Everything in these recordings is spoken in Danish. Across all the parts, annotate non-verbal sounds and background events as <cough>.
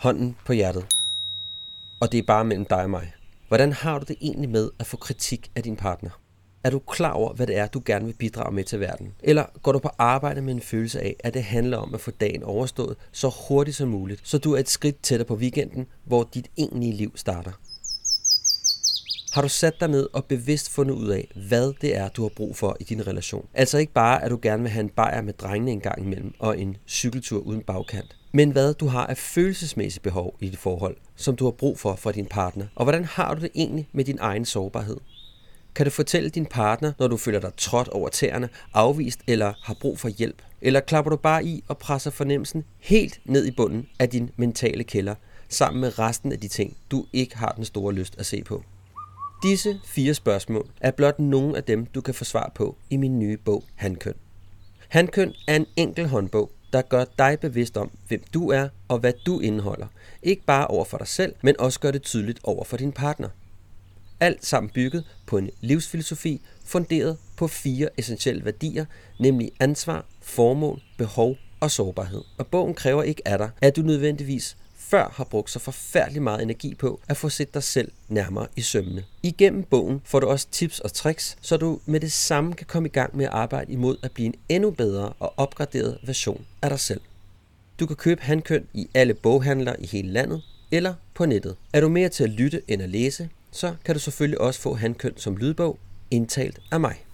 Hånden på hjertet. Og det er bare mellem dig og mig. Hvordan har du det egentlig med at få kritik af din partner? Er du klar over, hvad det er, du gerne vil bidrage med til verden? Eller går du på arbejde med en følelse af, at det handler om at få dagen overstået så hurtigt som muligt, så du er et skridt tættere på weekenden, hvor dit egentlige liv starter? Har du sat dig ned og bevidst fundet ud af, hvad det er, du har brug for i din relation? Altså ikke bare, at du gerne vil have en bajer med drengene en gang imellem og en cykeltur uden bagkant, men hvad du har af følelsesmæssige behov i dit forhold, som du har brug for fra din partner, og hvordan har du det egentlig med din egen sårbarhed? Kan du fortælle din partner, når du føler dig trådt over tæerne, afvist eller har brug for hjælp? Eller klapper du bare i og presser fornemmelsen helt ned i bunden af din mentale kælder, sammen med resten af de ting, du ikke har den store lyst at se på? Disse fire spørgsmål er blot nogle af dem, du kan få svar på i min nye bog Handkøn. Handkøn er en enkel håndbog, der gør dig bevidst om, hvem du er og hvad du indeholder. Ikke bare over for dig selv, men også gør det tydeligt over for din partner. Alt sammen bygget på en livsfilosofi funderet på fire essentielle værdier, nemlig ansvar, formål, behov og sårbarhed. Og bogen kræver ikke af dig, at du nødvendigvis før har brugt så forfærdelig meget energi på at få set dig selv nærmere i sømmene. Igennem bogen får du også tips og tricks, så du med det samme kan komme i gang med at arbejde imod at blive en endnu bedre og opgraderet version af dig selv. Du kan købe handkøn i alle boghandlere i hele landet eller på nettet. Er du mere til at lytte end at læse, så kan du selvfølgelig også få handkøn som lydbog, indtalt af mig.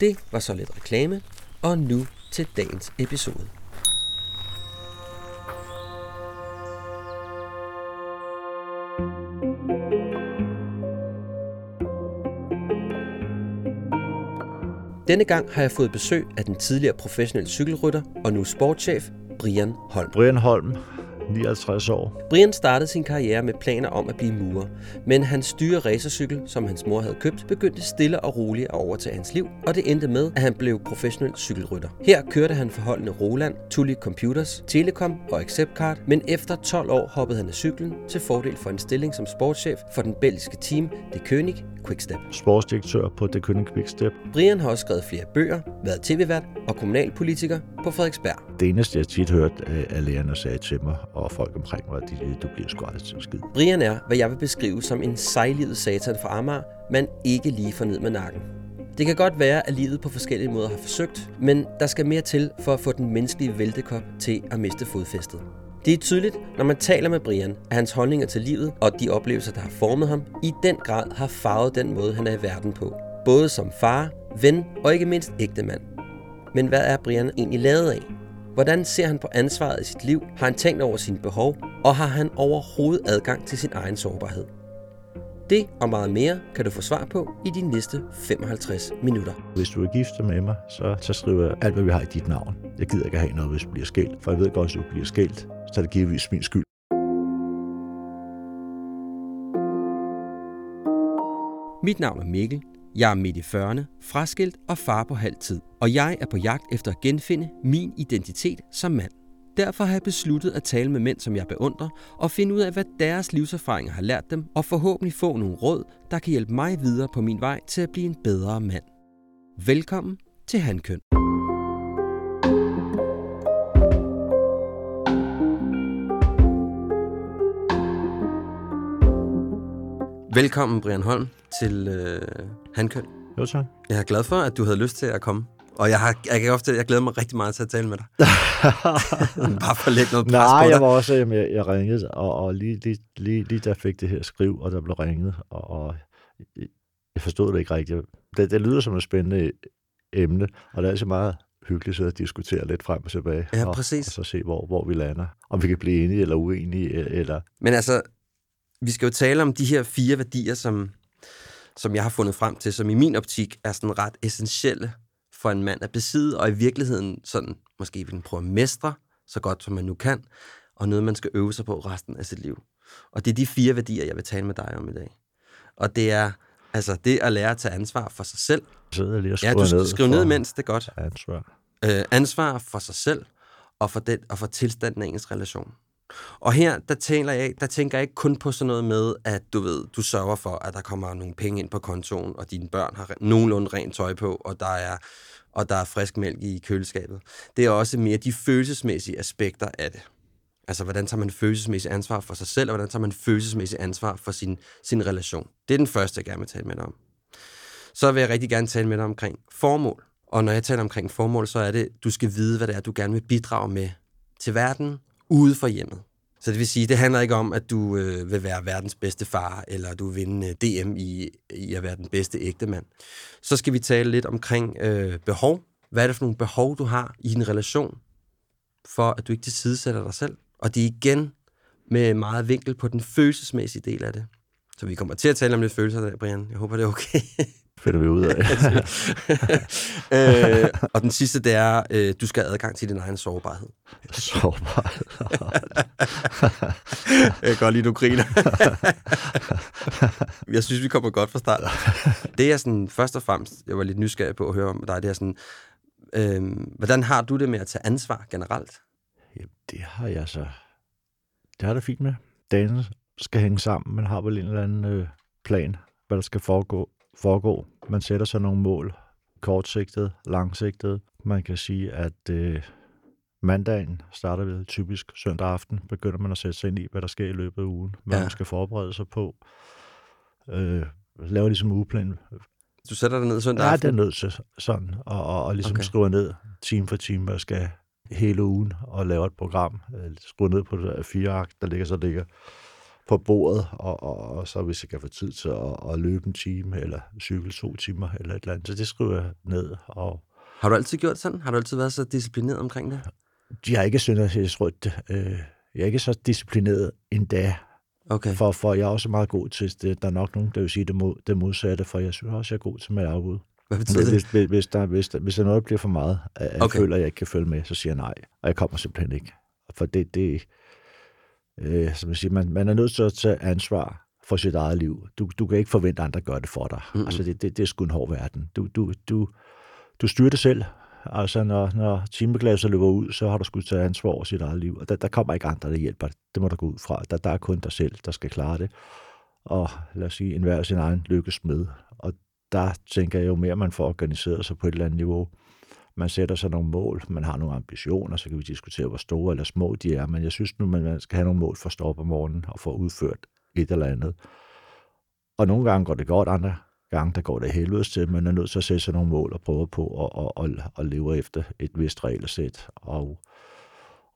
Det var så lidt reklame, og nu til dagens episode. Denne gang har jeg fået besøg af den tidligere professionelle cykelrytter og nu sportschef Brian Holm. Brian Holm, 59 år. Brian startede sin karriere med planer om at blive murer, men hans dyre racercykel, som hans mor havde købt, begyndte stille og roligt at overtage hans liv, og det endte med, at han blev professionel cykelrytter. Her kørte han forholdene Roland, Tully Computers, Telekom og Acceptcard, men efter 12 år hoppede han af cyklen til fordel for en stilling som sportschef for den belgiske team De König Quickstep. Sportsdirektør på De König Quickstep. Brian har også skrevet flere bøger, været tv-vært og kommunalpolitiker på Frederiksberg. Det eneste, jeg tit hørte af lærerne sagde til mig, og folk omkring mig, de, du bliver sgu aldrig til skid. Brian er, hvad jeg vil beskrive som en sejlivet satan fra Amager, man ikke lige får ned med nakken. Det kan godt være, at livet på forskellige måder har forsøgt, men der skal mere til for at få den menneskelige væltekop til at miste fodfæstet. Det er tydeligt, når man taler med Brian, at hans holdninger til livet og de oplevelser, der har formet ham, i den grad har farvet den måde, han er i verden på. Både som far, ven og ikke mindst ægtemand. Men hvad er Brian egentlig lavet af? Hvordan ser han på ansvaret i sit liv? Har han tænkt over sine behov? Og har han overhovedet adgang til sin egen sårbarhed? Det og meget mere kan du få svar på i de næste 55 minutter. Hvis du er gift med mig, så, så skriver jeg alt, hvad vi har i dit navn. Jeg gider ikke have noget, hvis du bliver skilt, for jeg ved godt, at du bliver skilt, så er det givetvis min skyld. Mit navn er Mikkel. Jeg er midt i 40'erne, fraskilt og far på halv tid. Og jeg er på jagt efter at genfinde min identitet som mand. Derfor har jeg besluttet at tale med mænd, som jeg beundrer, og finde ud af, hvad deres livserfaringer har lært dem, og forhåbentlig få nogle råd, der kan hjælpe mig videre på min vej til at blive en bedre mand. Velkommen til Handkøn. Velkommen, Brian Holm, til øh, Handkøn. Jo, tak. Jeg er glad for, at du havde lyst til at komme. Og jeg, har, jeg kan ofte, jeg glæder mig rigtig meget til at tale med dig. <laughs> <laughs> Bare for at lægge noget pres Nej, på dig. jeg var også, jeg, jeg ringede, og, og lige, lige, lige, lige der fik det her skriv, og der blev ringet, og, og jeg forstod det ikke rigtigt. Det, det lyder som et spændende emne, og det er altså meget hyggeligt at diskutere lidt frem og tilbage. Ja, og, præcis. Og så se, hvor, hvor vi lander. Om vi kan blive enige eller uenige, eller... Men altså, vi skal jo tale om de her fire værdier, som, som jeg har fundet frem til, som i min optik er sådan ret essentielle for en mand at besidde, og i virkeligheden sådan, måske vil den prøve at mestre, så godt som man nu kan, og noget, man skal øve sig på resten af sit liv. Og det er de fire værdier, jeg vil tale med dig om i dag. Og det er altså det at lære at tage ansvar for sig selv. Jeg lige og Ja, du ned skrive ned imens, det er godt. Ansvar. Øh, ansvar for sig selv, og for, den, og for tilstanden af ens relation. Og her, der, tænker jeg, der tænker jeg ikke kun på sådan noget med, at du ved, du sørger for, at der kommer nogle penge ind på kontoen, og dine børn har nogenlunde rent tøj på, og der er, og der er frisk mælk i køleskabet. Det er også mere de følelsesmæssige aspekter af det. Altså, hvordan tager man følelsesmæssigt ansvar for sig selv, og hvordan tager man følelsesmæssigt ansvar for sin, sin relation. Det er den første, jeg gerne vil tale med dig om. Så vil jeg rigtig gerne tale med dig omkring formål. Og når jeg taler omkring formål, så er det, du skal vide, hvad det er, du gerne vil bidrage med til verden, ude for hjemmet. Så det vil sige, det handler ikke om, at du øh, vil være verdens bedste far, eller du vil vinde øh, DM i, i at være den bedste ægte mand. Så skal vi tale lidt omkring øh, behov. Hvad er det for nogle behov, du har i en relation, for at du ikke tilsidesætter dig selv? Og det er igen med meget vinkel på den følelsesmæssige del af det. Så vi kommer til at tale om lidt følelser der, Brian. Jeg håber, det er okay. <laughs> Finder vi ud af. <laughs> <laughs> øh, og den sidste, det er, øh, du skal have adgang til din egen sårbarhed. Sårbarhed. <laughs> jeg kan godt lide, du griner. jeg synes, vi kommer godt fra start. Det er sådan, først og fremmest, jeg var lidt nysgerrig på at høre om dig, det er sådan, øh, hvordan har du det med at tage ansvar generelt? Jamen, det har jeg så... Det har det fint med. Dagen skal hænge sammen. Man har vel en eller anden øh, plan, hvad der skal foregå. Foregå. Man sætter sig nogle mål. Kortsigtet, langsigtet. Man kan sige, at øh, mandagen starter ved typisk søndag aften. Begynder man at sætte sig ind i, hvad der sker i løbet af ugen. Hvad ja. man skal forberede sig på. Øh, laver ligesom ugeplan. Du sætter dig ned søndag aften? Ja, det er nødt til sådan. Og, og, og ligesom okay. skriver ned time for time, hvad jeg skal hele ugen og laver et program. Skruer ned på det fire akt, der ligger så ligger på bordet, og, og, og så hvis jeg kan få tid til at, at løbe en time, eller cykle to timer, eller et eller andet, så det skriver jeg ned. Og har du altid gjort sådan? Har du altid været så disciplineret omkring det? Jeg er ikke synes, jeg tror, at, øh, jeg er ikke så disciplineret endda. Okay. For, for jeg er også meget god til det. Der er nok nogen, der vil sige det, mod, det modsatte, for jeg synes også, jeg er god til med afbud. Hvad betyder hvis? Hvis, hvis, der, hvis, der, hvis der noget bliver for meget, at jeg okay. føler, at jeg ikke kan følge med, så siger jeg nej. Og jeg kommer simpelthen ikke. For det, det øh, som jeg siger, man, man er nødt til at tage ansvar for sit eget liv. Du, du kan ikke forvente, at andre gør det for dig. Mm-hmm. Altså, det, det, det er sgu en hård verden. Du, du, du, du styrer det selv. Altså, når, når timeglasset løber ud, så har du skulle tage ansvar over sit eget liv. Og der, der kommer ikke andre, der hjælper Det må du gå ud fra. Der, der er kun dig selv, der skal klare det. Og lad os sige, enhver sin egen lykkes med. Og der tænker jeg jo mere, man får organiseret sig på et eller andet niveau. Man sætter sig nogle mål, man har nogle ambitioner, så kan vi diskutere, hvor store eller små de er, men jeg synes nu, man skal have nogle mål for at stå op om morgenen og få udført et eller andet. Og nogle gange går det godt, andre gange der går det helvedes til. Man er nødt til at sætte sig nogle mål og prøve på at, at, at, at leve efter et vist regelsæt. Og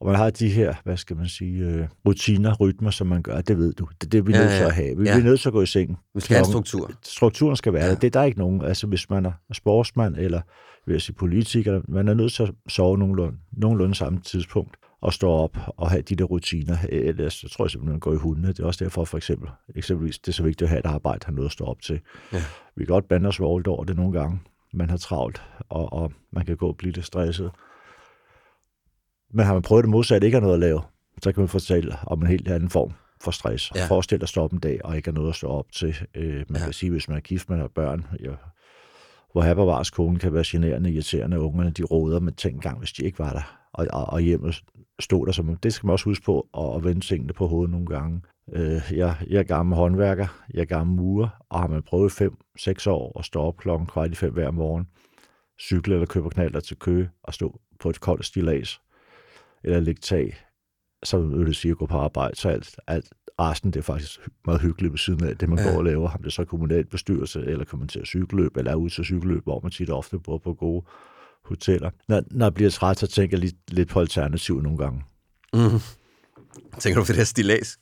og man har de her, hvad skal man sige, øh, rutiner, rytmer, som man gør, det ved du. Det er det, vi er ja, nødt til at have. Vi ja. er nødt til at gå i seng. Vi skal have struktur. Strukturen skal være ja. det. Der er ikke nogen, altså hvis man er sportsmand, eller vil jeg sige politiker, man er nødt til at sove nogenlunde, nogenlunde samme tidspunkt, og stå op og have de der rutiner. Ellers så tror jeg simpelthen, man går i hundene. Det er også derfor, for eksempel, eksempelvis, det er så vigtigt at have et arbejde, har noget at stå op til. Ja. Vi kan godt bande os over det nogle gange. Man har travlt, og, og man kan gå og blive lidt stresset. Men har man prøvet det modsatte, ikke har noget at lave, så kan man fortælle om en helt anden form for stress. Ja. Forestil dig at stå op en dag, og ikke have noget at stå op til. Øh, man ja. kan sige, hvis man er gift, man har børn, ja, hvor her bevars konen kan være generende, irriterende, ungerne de råder, men tænk engang, hvis de ikke var der, og, og, og hjemmet stod der som, det skal man også huske på, og, og vende tingene på hovedet nogle gange. Øh, jeg, jeg er gammel håndværker, jeg er gammel murer, og har man prøvet 5-6 år at stå op klokken kvart i fem hver morgen, cykle eller købe knaller til køge og stå på et koldt stilas, eller lægge tag, så vil det sige at gå på arbejde. Så alt, alt resten, det er faktisk meget hyggeligt ved siden af det, man ja. går og laver. Om det så kommunalt bestyrelse, eller kommer til cykelløb, eller er ude til cykelløb, hvor man tit ofte bor på gode hoteller. Når, når jeg bliver træt, så tænker jeg lidt, lidt på alternativ nogle gange. Mm. Tænker du på det her stilas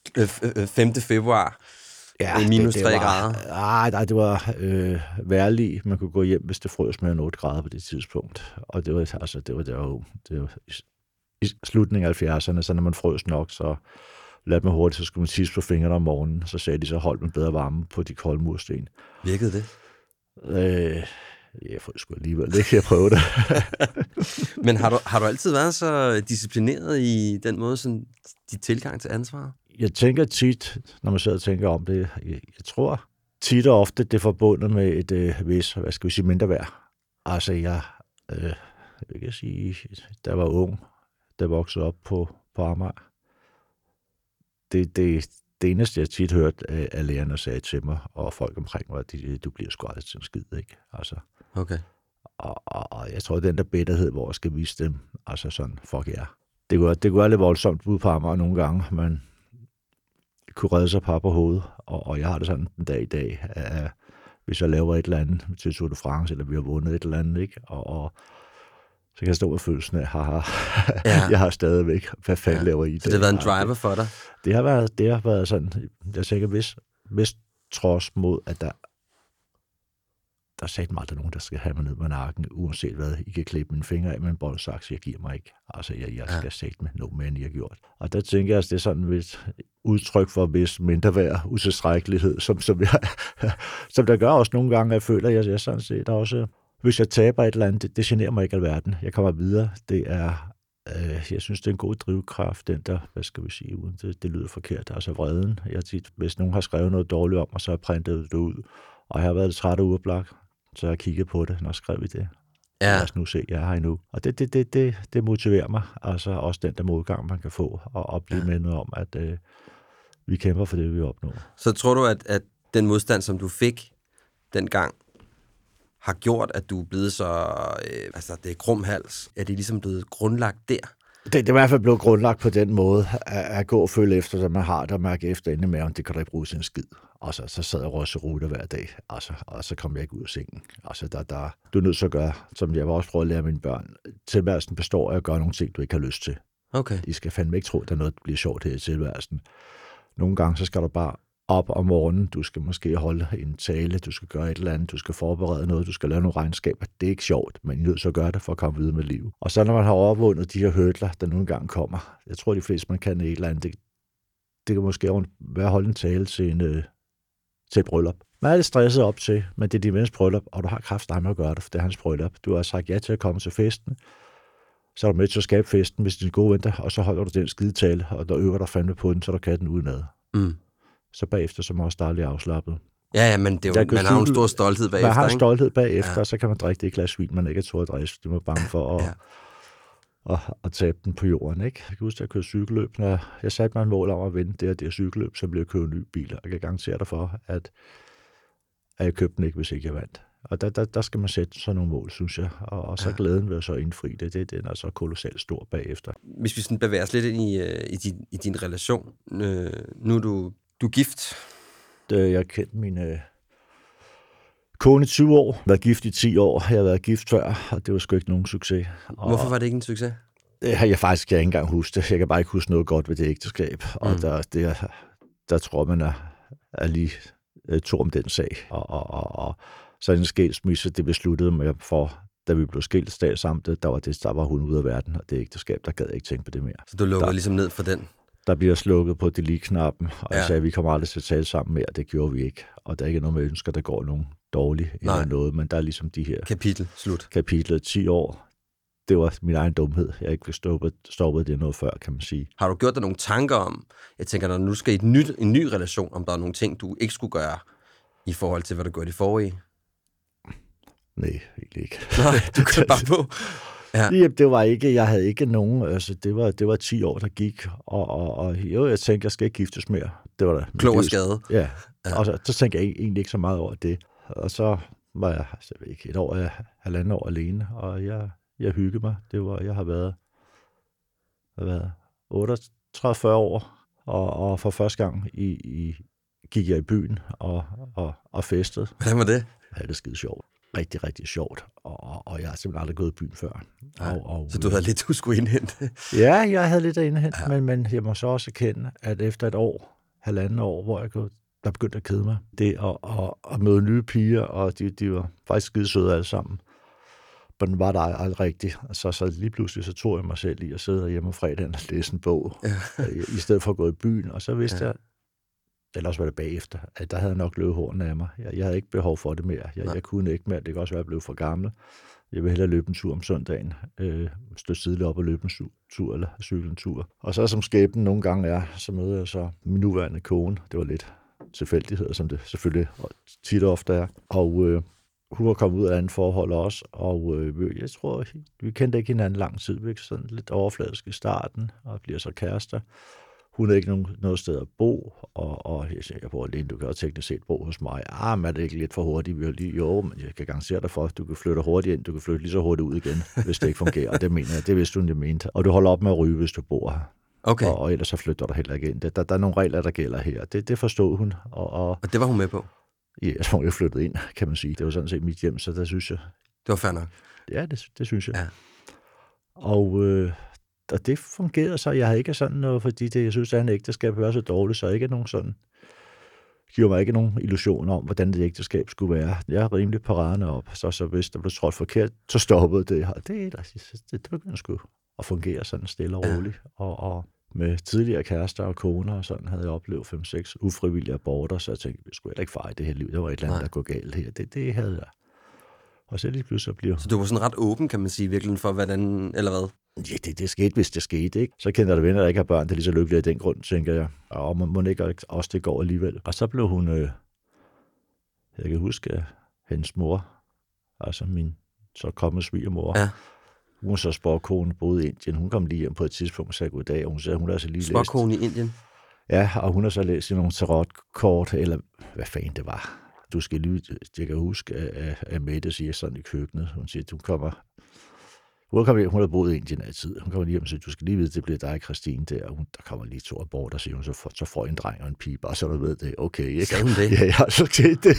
5. februar? Ja, minus det, det 3 var, grader? Nej, nej, det var øh, værligt. Man kunne gå hjem, hvis det frøs med 8 grader på det tidspunkt. Og det var, altså, det var, det var, det var i slutningen af 70'erne, så når man frøs nok, så lad mig hurtigt, så skulle man tisse på fingrene om morgenen. Så sagde de, så hold med bedre varme på de kolde mursten. Virkede det? Øh, jeg får sgu alligevel ikke, jeg prøve det. <laughs> Men har du, har du altid været så disciplineret i den måde, sådan, dit tilgang til ansvar? Jeg tænker tit, når man sidder og tænker om det, jeg, jeg tror tit og ofte, det er forbundet med et øh, vis, hvad skal vi sige, mindre værd. Altså, jeg, øh, jeg kan sige, da jeg var ung, der voksede op på, på Amager. Det, det, det eneste, jeg tit hørt af lærerne sagde til mig, og folk omkring mig, at du bliver sgu aldrig til en skid, ikke? Altså, okay. Og, og, og jeg tror, den der bitterhed, hvor jeg skal vise dem, altså sådan, fuck jer. det kunne, det kunne være lidt voldsomt ude på Amager nogle gange. Man kunne redde sig par på hovedet, og, og jeg har det sådan en dag i dag, at hvis jeg laver et eller andet til Tour de France, eller vi har vundet et eller andet, ikke? Og, og så kan jeg stå med følelsen af, haha, ja. <laughs> jeg har stadigvæk, hvad fanden ja. laver I? Så det har været en driver for dig? Det har været, det har været sådan, jeg tænker, hvis, hvis trods mod, at der der sagde mig aldrig nogen, der skal have mig ned med nakken, uanset hvad. I kan klippe mine fingre af med en boldsaks, jeg giver mig ikke. Altså, jeg, jeg skal ja. sætte med no man, I har gjort. Og der tænker jeg, at det er sådan et udtryk for vis mindre værd, utilstrækkelighed, som, som, jeg, <laughs> som der gør også nogle gange, at jeg føler, at jeg, jeg sådan set også, hvis jeg taber et eller andet, det, det generer mig ikke alverden. Jeg kommer videre. Det er øh, jeg synes, det er en god drivkraft, den der, hvad skal vi sige, uden det, det lyder forkert, altså vreden. Jeg tit, hvis nogen har skrevet noget dårligt om, og så har jeg printet det ud, og jeg har været træt og uoplagt, så jeg kigget på det, når jeg skrev i det. Ja. Lad os nu se, jeg er her endnu. Og det, det, det, det, det motiverer mig. Altså også den der modgang, man kan få, og, og blive ja. mindet om, at øh, vi kæmper for det, vi opnår. Så tror du, at, at den modstand, som du fik dengang, har gjort, at du er blevet så... Øh, altså, det er krumhals. Er det ligesom blevet grundlagt der? Det, det er i hvert fald blevet grundlagt på den måde, at, at gå og følge efter, at man har det og mærke efter inde i maven, det kan da ikke bruge sin skid. Altså, så sad jeg og rute hver dag, altså, og så kom jeg ikke ud af sengen. Altså, der, der, du er nødt til at gøre, som jeg også prøve at lære mine børn. Tilværelsen består af at gøre nogle ting, du ikke har lyst til. Okay. De skal fandme ikke tro, at der er noget, der bliver sjovt her i tilværelsen. Nogle gange, så skal du bare op om morgenen, du skal måske holde en tale, du skal gøre et eller andet, du skal forberede noget, du skal lave nogle regnskaber. Det er ikke sjovt, men I er nødt til at gøre det for at komme videre med livet. Og så når man har overvundet de her hørtler, der nogle gange kommer, jeg tror de fleste, man kan et eller andet, det, det kan måske være at holde en tale til, en, øh, til et bryllup. Man er lidt stresset op til, men det er din vens bryllup, og du har kraft med at gøre det, for det er hans bryllup. Du har sagt ja til at komme til festen, så er du med til at skabe festen med dine gode venner, og så holder du den skide tale, og der øver dig fandme på den, så du kan den udenad. Mm så bagefter så er man dejligt afslappet. Ja, ja, men det er jo, man har jo en stor stolthed bagefter, Man har en stolthed bagefter, ja. og så kan man drikke det glas vin, man ikke er tordrejst. Det var bange for at, ja. at, at, at, tabe den på jorden. Ikke? Jeg kan huske, at jeg kørte cykelløb. Når jeg satte mig en mål om at vinde det her, det cykelløb, så blev jeg købt en ny bil. Og jeg kan garantere dig for, at, at jeg købte den ikke, hvis ikke jeg vandt. Og der, der, der skal man sætte sådan nogle mål, synes jeg. Og, og så ja. glæden ved at så indfri det, det den er så kolossalt stor bagefter. Hvis vi sådan bevæger os lidt ind i, øh, i, din, i din relation. Øh, nu er du du er gift? Jeg har kendt min øh, kone i 20 år, været gift i 10 år. Jeg har været gift før, og det var sgu ikke nogen succes. Og Hvorfor var det ikke en succes? Det har jeg faktisk jeg ikke engang huske det. Jeg kan bare ikke huske noget godt ved det ægteskab. Mm. Og der, det, der tror man er, er lige øh, to om den sag. Og, og, og, og så en skilsmisse, det besluttede mig for, da vi blev skilt stat sammen, der var, det, der var hun ude af verden, og det ægteskab, der gad jeg ikke tænke på det mere. Så du lukkede der, ligesom ned for den? Der bliver slukket på delete-knappen, og jeg ja. sagde, at vi kommer aldrig til at tale sammen mere, det gjorde vi ikke. Og der er ikke noget med ønsker, der går nogen dårligt eller noget, men der er ligesom de her... Kapitel, slut. Kapitlet 10 år. Det var min egen dumhed. Jeg ikke stoppet, stoppet det noget før, kan man sige. Har du gjort dig nogle tanker om, jeg tænker, når du nu skal i et nyt, en ny relation, om der er nogle ting, du ikke skulle gøre i forhold til, hvad du gjorde i forrige? Nej, egentlig ikke. Nej, du kører bare <laughs> på. Ja. Jamen, det var ikke, jeg havde ikke nogen, altså det var, det var 10 år, der gik, og, og, og jo, jeg tænkte, jeg skal ikke giftes mere. Det var da. Klog og skade. Ja, ja. og så, så tænkte jeg egentlig ikke så meget over det. Og så var jeg, altså, jeg ikke, et år, halvandet år alene, og jeg, jeg hyggede mig. Det var, jeg har været, har været 38 år, og, og for første gang i, i, gik jeg i byen og, og, og festede. Hvordan var det? Ja, det er skide sjovt rigtig, rigtig sjovt, og, og jeg har simpelthen aldrig gået i byen før. Ja, og, og, så du havde lidt, du skulle indhente? <laughs> ja, jeg havde lidt at indhente, ja. men, men jeg må så også erkende, at efter et år, halvanden år, hvor jeg kunne, der begyndte at kede mig, det at, at, at møde nye piger, og de, de var faktisk skide søde alle sammen, men var der aldrig rigtigt. Så, så lige pludselig så tog jeg mig selv i at sidde hjemme fredagen og læse en bog, ja. i stedet for at gå i byen, og så vidste ja. jeg, eller også var det bagefter, at der havde jeg nok løbet hårene af mig. Jeg, jeg havde ikke behov for det mere. Jeg, jeg kunne ikke mere. Det kan også være, at jeg blev for gammel. Jeg vil hellere løbe en tur om søndagen, øh, stå tidligt op og løbe en tur, eller cykle en tur. Og så som skæbnen nogle gange er, så møder jeg så min nuværende kone. Det var lidt tilfældigheder, som det selvfølgelig tit og ofte er. Og øh, hun var kommet ud af andet forhold også, og øh, jeg tror, vi kendte ikke hinanden lang tid. Vi sådan lidt overfladisk i starten, og bliver så kærester hun har ikke nogen, noget sted at bo, og, og jeg siger, jeg bor alene, du kan også teknisk set bo hos mig. Ah, men er det ikke lidt for hurtigt? Vi har lige, jo, men jeg kan garantere dig for, at du kan flytte hurtigt ind, du kan flytte lige så hurtigt ud igen, <laughs> hvis det ikke fungerer. Og det mener jeg, det vidste hun, jeg mente. Og du holder op med at ryge, hvis du bor her. Okay. Og, og ellers så flytter du heller ikke ind. Der, der, der er nogle regler, der gælder her. Det, det forstod hun. Og, og Og det var hun med på. ja, jeg tror, jeg flyttede ind, kan man sige. Det var sådan set mit hjem, så der synes jeg, Det var fair nok. Ja, det, det synes jeg. Ja. Og, øh, og det fungerede så. Jeg havde ikke sådan noget, fordi det, jeg synes, at en ægteskab var så dårligt, så ikke nogen sådan giver mig ikke nogen illusion om, hvordan det ægteskab skulle være. Jeg er rimelig paraderne op, så, så hvis der blev trådt forkert, så stoppede det. Og det, det, det begyndte sgu at fungere sådan stille og roligt. Og, og med tidligere kærester og koner og sådan, havde jeg oplevet 5-6 ufrivillige aborter, så jeg tænkte, jeg skulle heller ikke fejre det her liv. Der var et eller andet, Nej. der kunne galt her. Det, det havde jeg. Og så lige pludselig bliver Så du var sådan ret åben, kan man sige, virkelig for hvordan, eller hvad? Ja, det, det skete, hvis det skete, ikke? Så kender der venner, der ikke har børn, der er lige så lykkelige af den grund, tænker jeg. Og må, må ikke også det går alligevel. Og så blev hun, øh, jeg kan huske, at hendes mor, altså min så kommende svigermor, Ja. hun er så sporkone, boede i Indien. Hun kom lige hjem på et tidspunkt og sagde goddag, og hun sagde, hun har så lige læst. Småkone i Indien. Ja, og hun har så læst i nogle tarotkort, eller hvad fanden det var. Du skal lige, jeg kan huske, at, at Mette siger sådan i køkkenet, hun siger, du kommer, hun, kommer, hjem- hun har boet i Indien altid. Hun kommer lige hjem og siger, du skal lige vide, det bliver dig, Christine, der. Og hun, der kommer lige to abort, og siger hun, så får, så får I en dreng og en pige, bare så du ved det. Okay, ikke? Sagde hun det? Ja, ja, så skete det.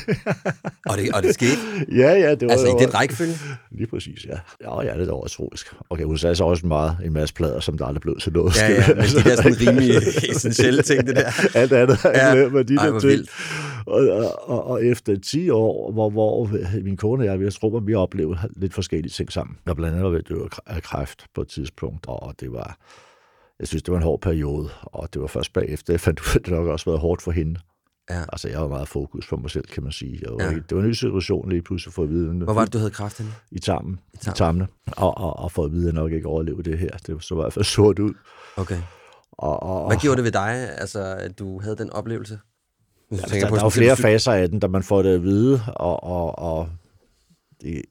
Og det, og det skete. <laughs> ja, ja, det var Altså i det den var- rækkefølge. Lige præcis, ja. Ja, ja, det er overtroisk. Okay, hun sagde så også meget, en masse plader, som der aldrig blev til noget. Ja, ja, men de der sådan <laughs> rimelig essentielle ting, det der. Alt andet Ja. men de der ting. vildt. Og, og, og, efter 10 år, hvor, hvor min kone og jeg, jeg tror, vi oplevede lidt forskellige ting sammen. Jeg blandt andet var ved at dø af kræft på et tidspunkt, og det var, jeg synes, det var en hård periode, og det var først bagefter, jeg fandt ud af, at det nok også været hårdt for hende. Ja. Altså, jeg var meget fokus på mig selv, kan man sige. Jeg var, Ja. ja. Det var en ny situation lige pludselig for at vide, Hvor var det, du havde kræft henne? i tarmen, i tarmen. tarmene, og, og, og for at vide, at jeg nok ikke overleve det her. Det så i hvert fald sort ud. Okay. Og, og, Hvad gjorde det ved dig, altså, at du havde den oplevelse? Hvis Altså, der, der er jo flere faser af den, da man får det at vide, og, og, og det,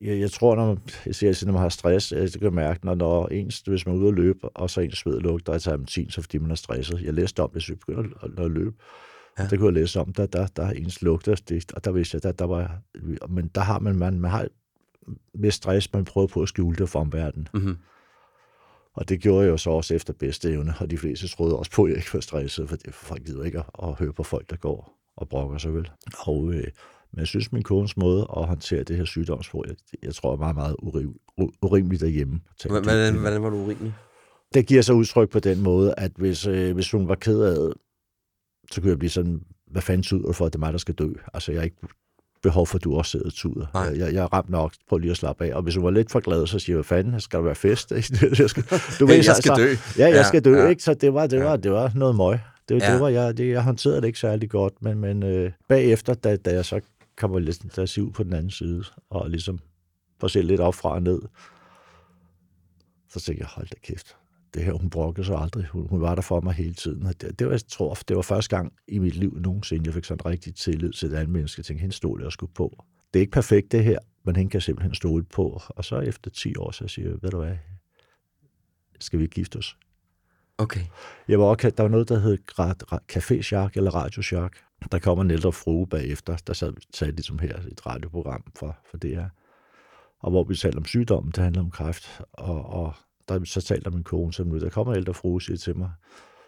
jeg, jeg tror, når man, jeg siger, når man har stress, jeg kan mærke, når, når ens, hvis man er ude at løbe, og så ens sved lugter af terpentin, så fordi man er stresset. Jeg læste om, hvis vi begynder at, at løbe, Ja. det kunne jeg læse om, der, der, der er ens lugter, det, og der vidste jeg, der, der var, men der har man, man, man har med stress, man prøver på at skjule det for omverdenen. Mhm. Og det gjorde jeg jo så også efter bedste evne, og de fleste troede også på, at jeg ikke var stresset, for det- folk gider ikke at, at høre på folk, der går og brokker sig vel. Og, øh, men jeg synes, min kones måde at håndtere det her sygdomsfor, jeg, jeg tror er meget, meget urim, urimeligt derhjemme. Hvordan, hvordan, var du urimelig? Det giver sig udtryk på den måde, at hvis, øh, hvis hun var ked af så kunne jeg blive sådan, hvad fanden tyder du for, at det er mig, der skal dø? Altså, jeg har ikke behov for, at du også sidder og tuder. Nej. Jeg, jeg, er ramt nok på lige at slappe af. Og hvis hun var lidt for glad, så siger jeg, hvad fanden, skal der være fest? <laughs> jeg skal, du Hey, <laughs> jeg skal så- dø. Ja, jeg skal dø, ja. ikke? Så det var, det Ja. var, det var noget møg. Det, Ja. det var, jeg, det, jeg håndterede det ikke særlig godt, men, men øh, bagefter, da, da jeg så kommer lidt der ud på den anden side, og ligesom får se lidt op fra og ned, så tænkte jeg, hold da kæft, det her, hun brokkede sig aldrig. Hun, hun var der for mig hele tiden. Og det, det var, jeg tror, det var første gang i mit liv nogensinde, jeg fik sådan rigtig tillid til et andet menneske. Jeg tænkte, hende stod jeg sgu på. Det er ikke perfekt, det her, men hende kan simpelthen stole på. Og så efter 10 år, så siger jeg, ved du hvad, skal vi gifte os? Okay. Jeg var også, der var noget, der hed Café eller Radio Shark. Der kommer en ældre frue bagefter, der sad, sad ligesom her et radioprogram for, for det her. Og hvor vi talte om sygdommen, det handler om kræft. Og, og der så talte min kone, så nu, der kommer en ældre frue, siger til mig,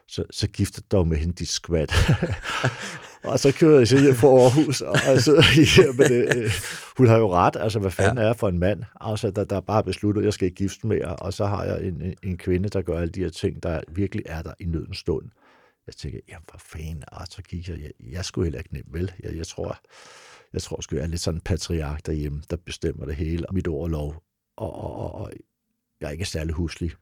så, så gifter dog med hende dit skvat. <laughs> og så kører jeg så hjem fra Aarhus, og jeg sidder her med det. øh, Hun har jo ret, altså hvad fanden ja. er jeg for en mand, altså, der, der bare besluttet, at jeg skal ikke gifte mere, og så har jeg en, en, en kvinde, der gør alle de her ting, der virkelig er der i nødens stund. Jeg tænker, jamen for fanden, og så gik jeg, jeg, jeg skulle heller ikke nemt, vel? Jeg, jeg tror, jeg tror sgu, jeg er lidt sådan en patriark derhjemme, der bestemmer det hele, og mit ord og lov, og, og, og, og jeg er ikke særlig huslig.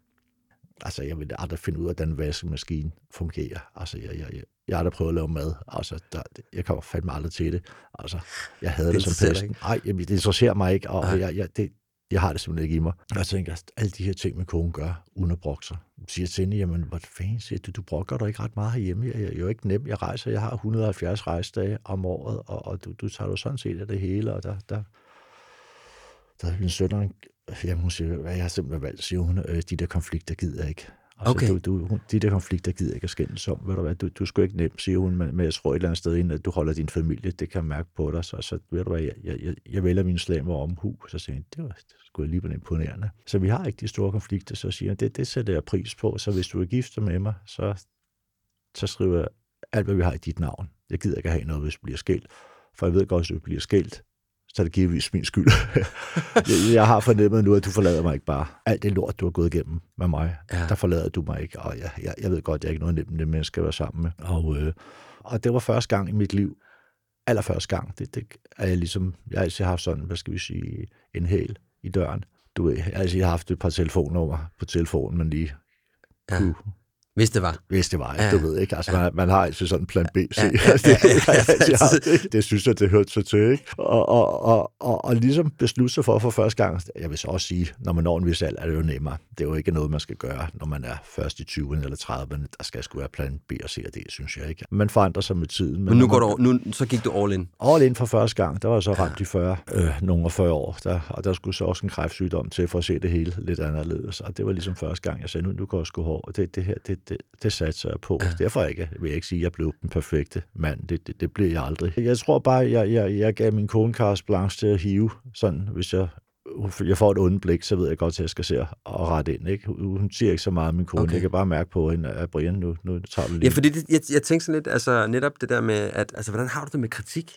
Altså, jeg vil aldrig finde ud af, hvordan en vaskemaskine fungerer. Altså, jeg, jeg, jeg, jeg har aldrig prøvet at lave mad. Altså, der, jeg kommer fandme aldrig til det. Altså, jeg havde Det det, som pest. Nej, det interesserer mig ikke, og Nej. jeg, jeg, det, jeg har det simpelthen ikke i mig. Og jeg tænker, at alle de her ting, min kone gør, uden at brokke sig. Jeg siger til hende, jamen, hvad fanden siger du, du brokker dig ikke ret meget herhjemme. Jeg, jeg, er jo ikke nem. Jeg rejser, jeg har 170 rejsedage om året, og, og du, du tager jo sådan set af det hele, og der, der, der er min søn, jamen, hun siger, hvad jeg har simpelthen valgt, siger hun, øh, de der konflikter gider jeg ikke. Altså, Okay. du, du, hun- de der konflikter gider jeg ikke at skændes om. Ved du, hvad, du, du sgu ikke nem, siger hun, men, men jeg tror et eller andet sted, inden at du holder din familie, det kan jeg mærke på dig. Så, så ved du hvad, jeg, jeg, jeg, jeg vælger min slam om hu. Så siger jeg, det var skulle lige være imponerende. Så vi har ikke de store konflikter, så siger jeg, det, det sætter jeg pris på. Så hvis du er gift med mig, så, så skriver jeg alt, hvad vi har i dit navn. Jeg gider ikke have noget, hvis vi bliver skilt. For jeg ved godt, at hvis vi bliver skilt, så er det givetvis min skyld. <laughs> jeg, har fornemmet nu, at du forlader mig ikke bare. Alt det lort, du har gået igennem med mig, Ja. der forlader du mig ikke. Og jeg, jeg, jeg ved godt, jeg er ikke noget nemt menneske at være sammen med. Og, øh, og det var første gang i mit liv, allerførste gang, det, det er jeg ligesom, jeg har altid haft sådan, hvad skal vi sige, en hæl i døren. Du ved, jeg har altid haft et par telefonnummer på telefonen, man lige Ja. kunne Hvis det var. hvis det var, Ja. ja. du ved ikke. Altså, man, man har altid sådan en plan B, C. Ja, Ja, <laughs> ja, ja, <laughs> det, ja, ja, ja. synes jeg, det hørte sig til. Ikke? Og, og, og, og, og ligesom beslutte sig for for første gang, jeg vil så også sige, når man når en vis alder, er det jo nemmere. Det er jo ikke noget, man skal gøre, når man er først i 20'erne eller 30'erne. Der skal sgu være plan B og C og D, synes jeg ikke. Man forandrer sig med tiden. Men nu, når går du, nu så gik du all in. All in for første gang, der var så ramt i 40, øh, nogle af 40 år, der, og der skulle så også en kræftsygdom til for at se det hele lidt anderledes. Og det var ligesom første gang, jeg sagde, nu, nu går jeg sgu hård, og det, det her, det, det, det satte jeg på. Ja. Derfor er ikke, vil jeg ikke sige, at jeg blev den perfekte mand. Det, det, det blev jeg aldrig. Jeg tror bare, jeg, jeg, jeg gav min kone carte blanche til at hive, sådan, hvis jeg jeg får et ondt blik, så ved jeg godt, at jeg skal se og rette ind. Ikke? Hun siger ikke så meget, min kone. Okay. Jeg kan bare mærke på hende, at Brian, nu, nu tager du lige... Ja, fordi det, jeg, jeg tænkte sådan lidt, altså netop det der med, at, altså hvordan har du det med kritik?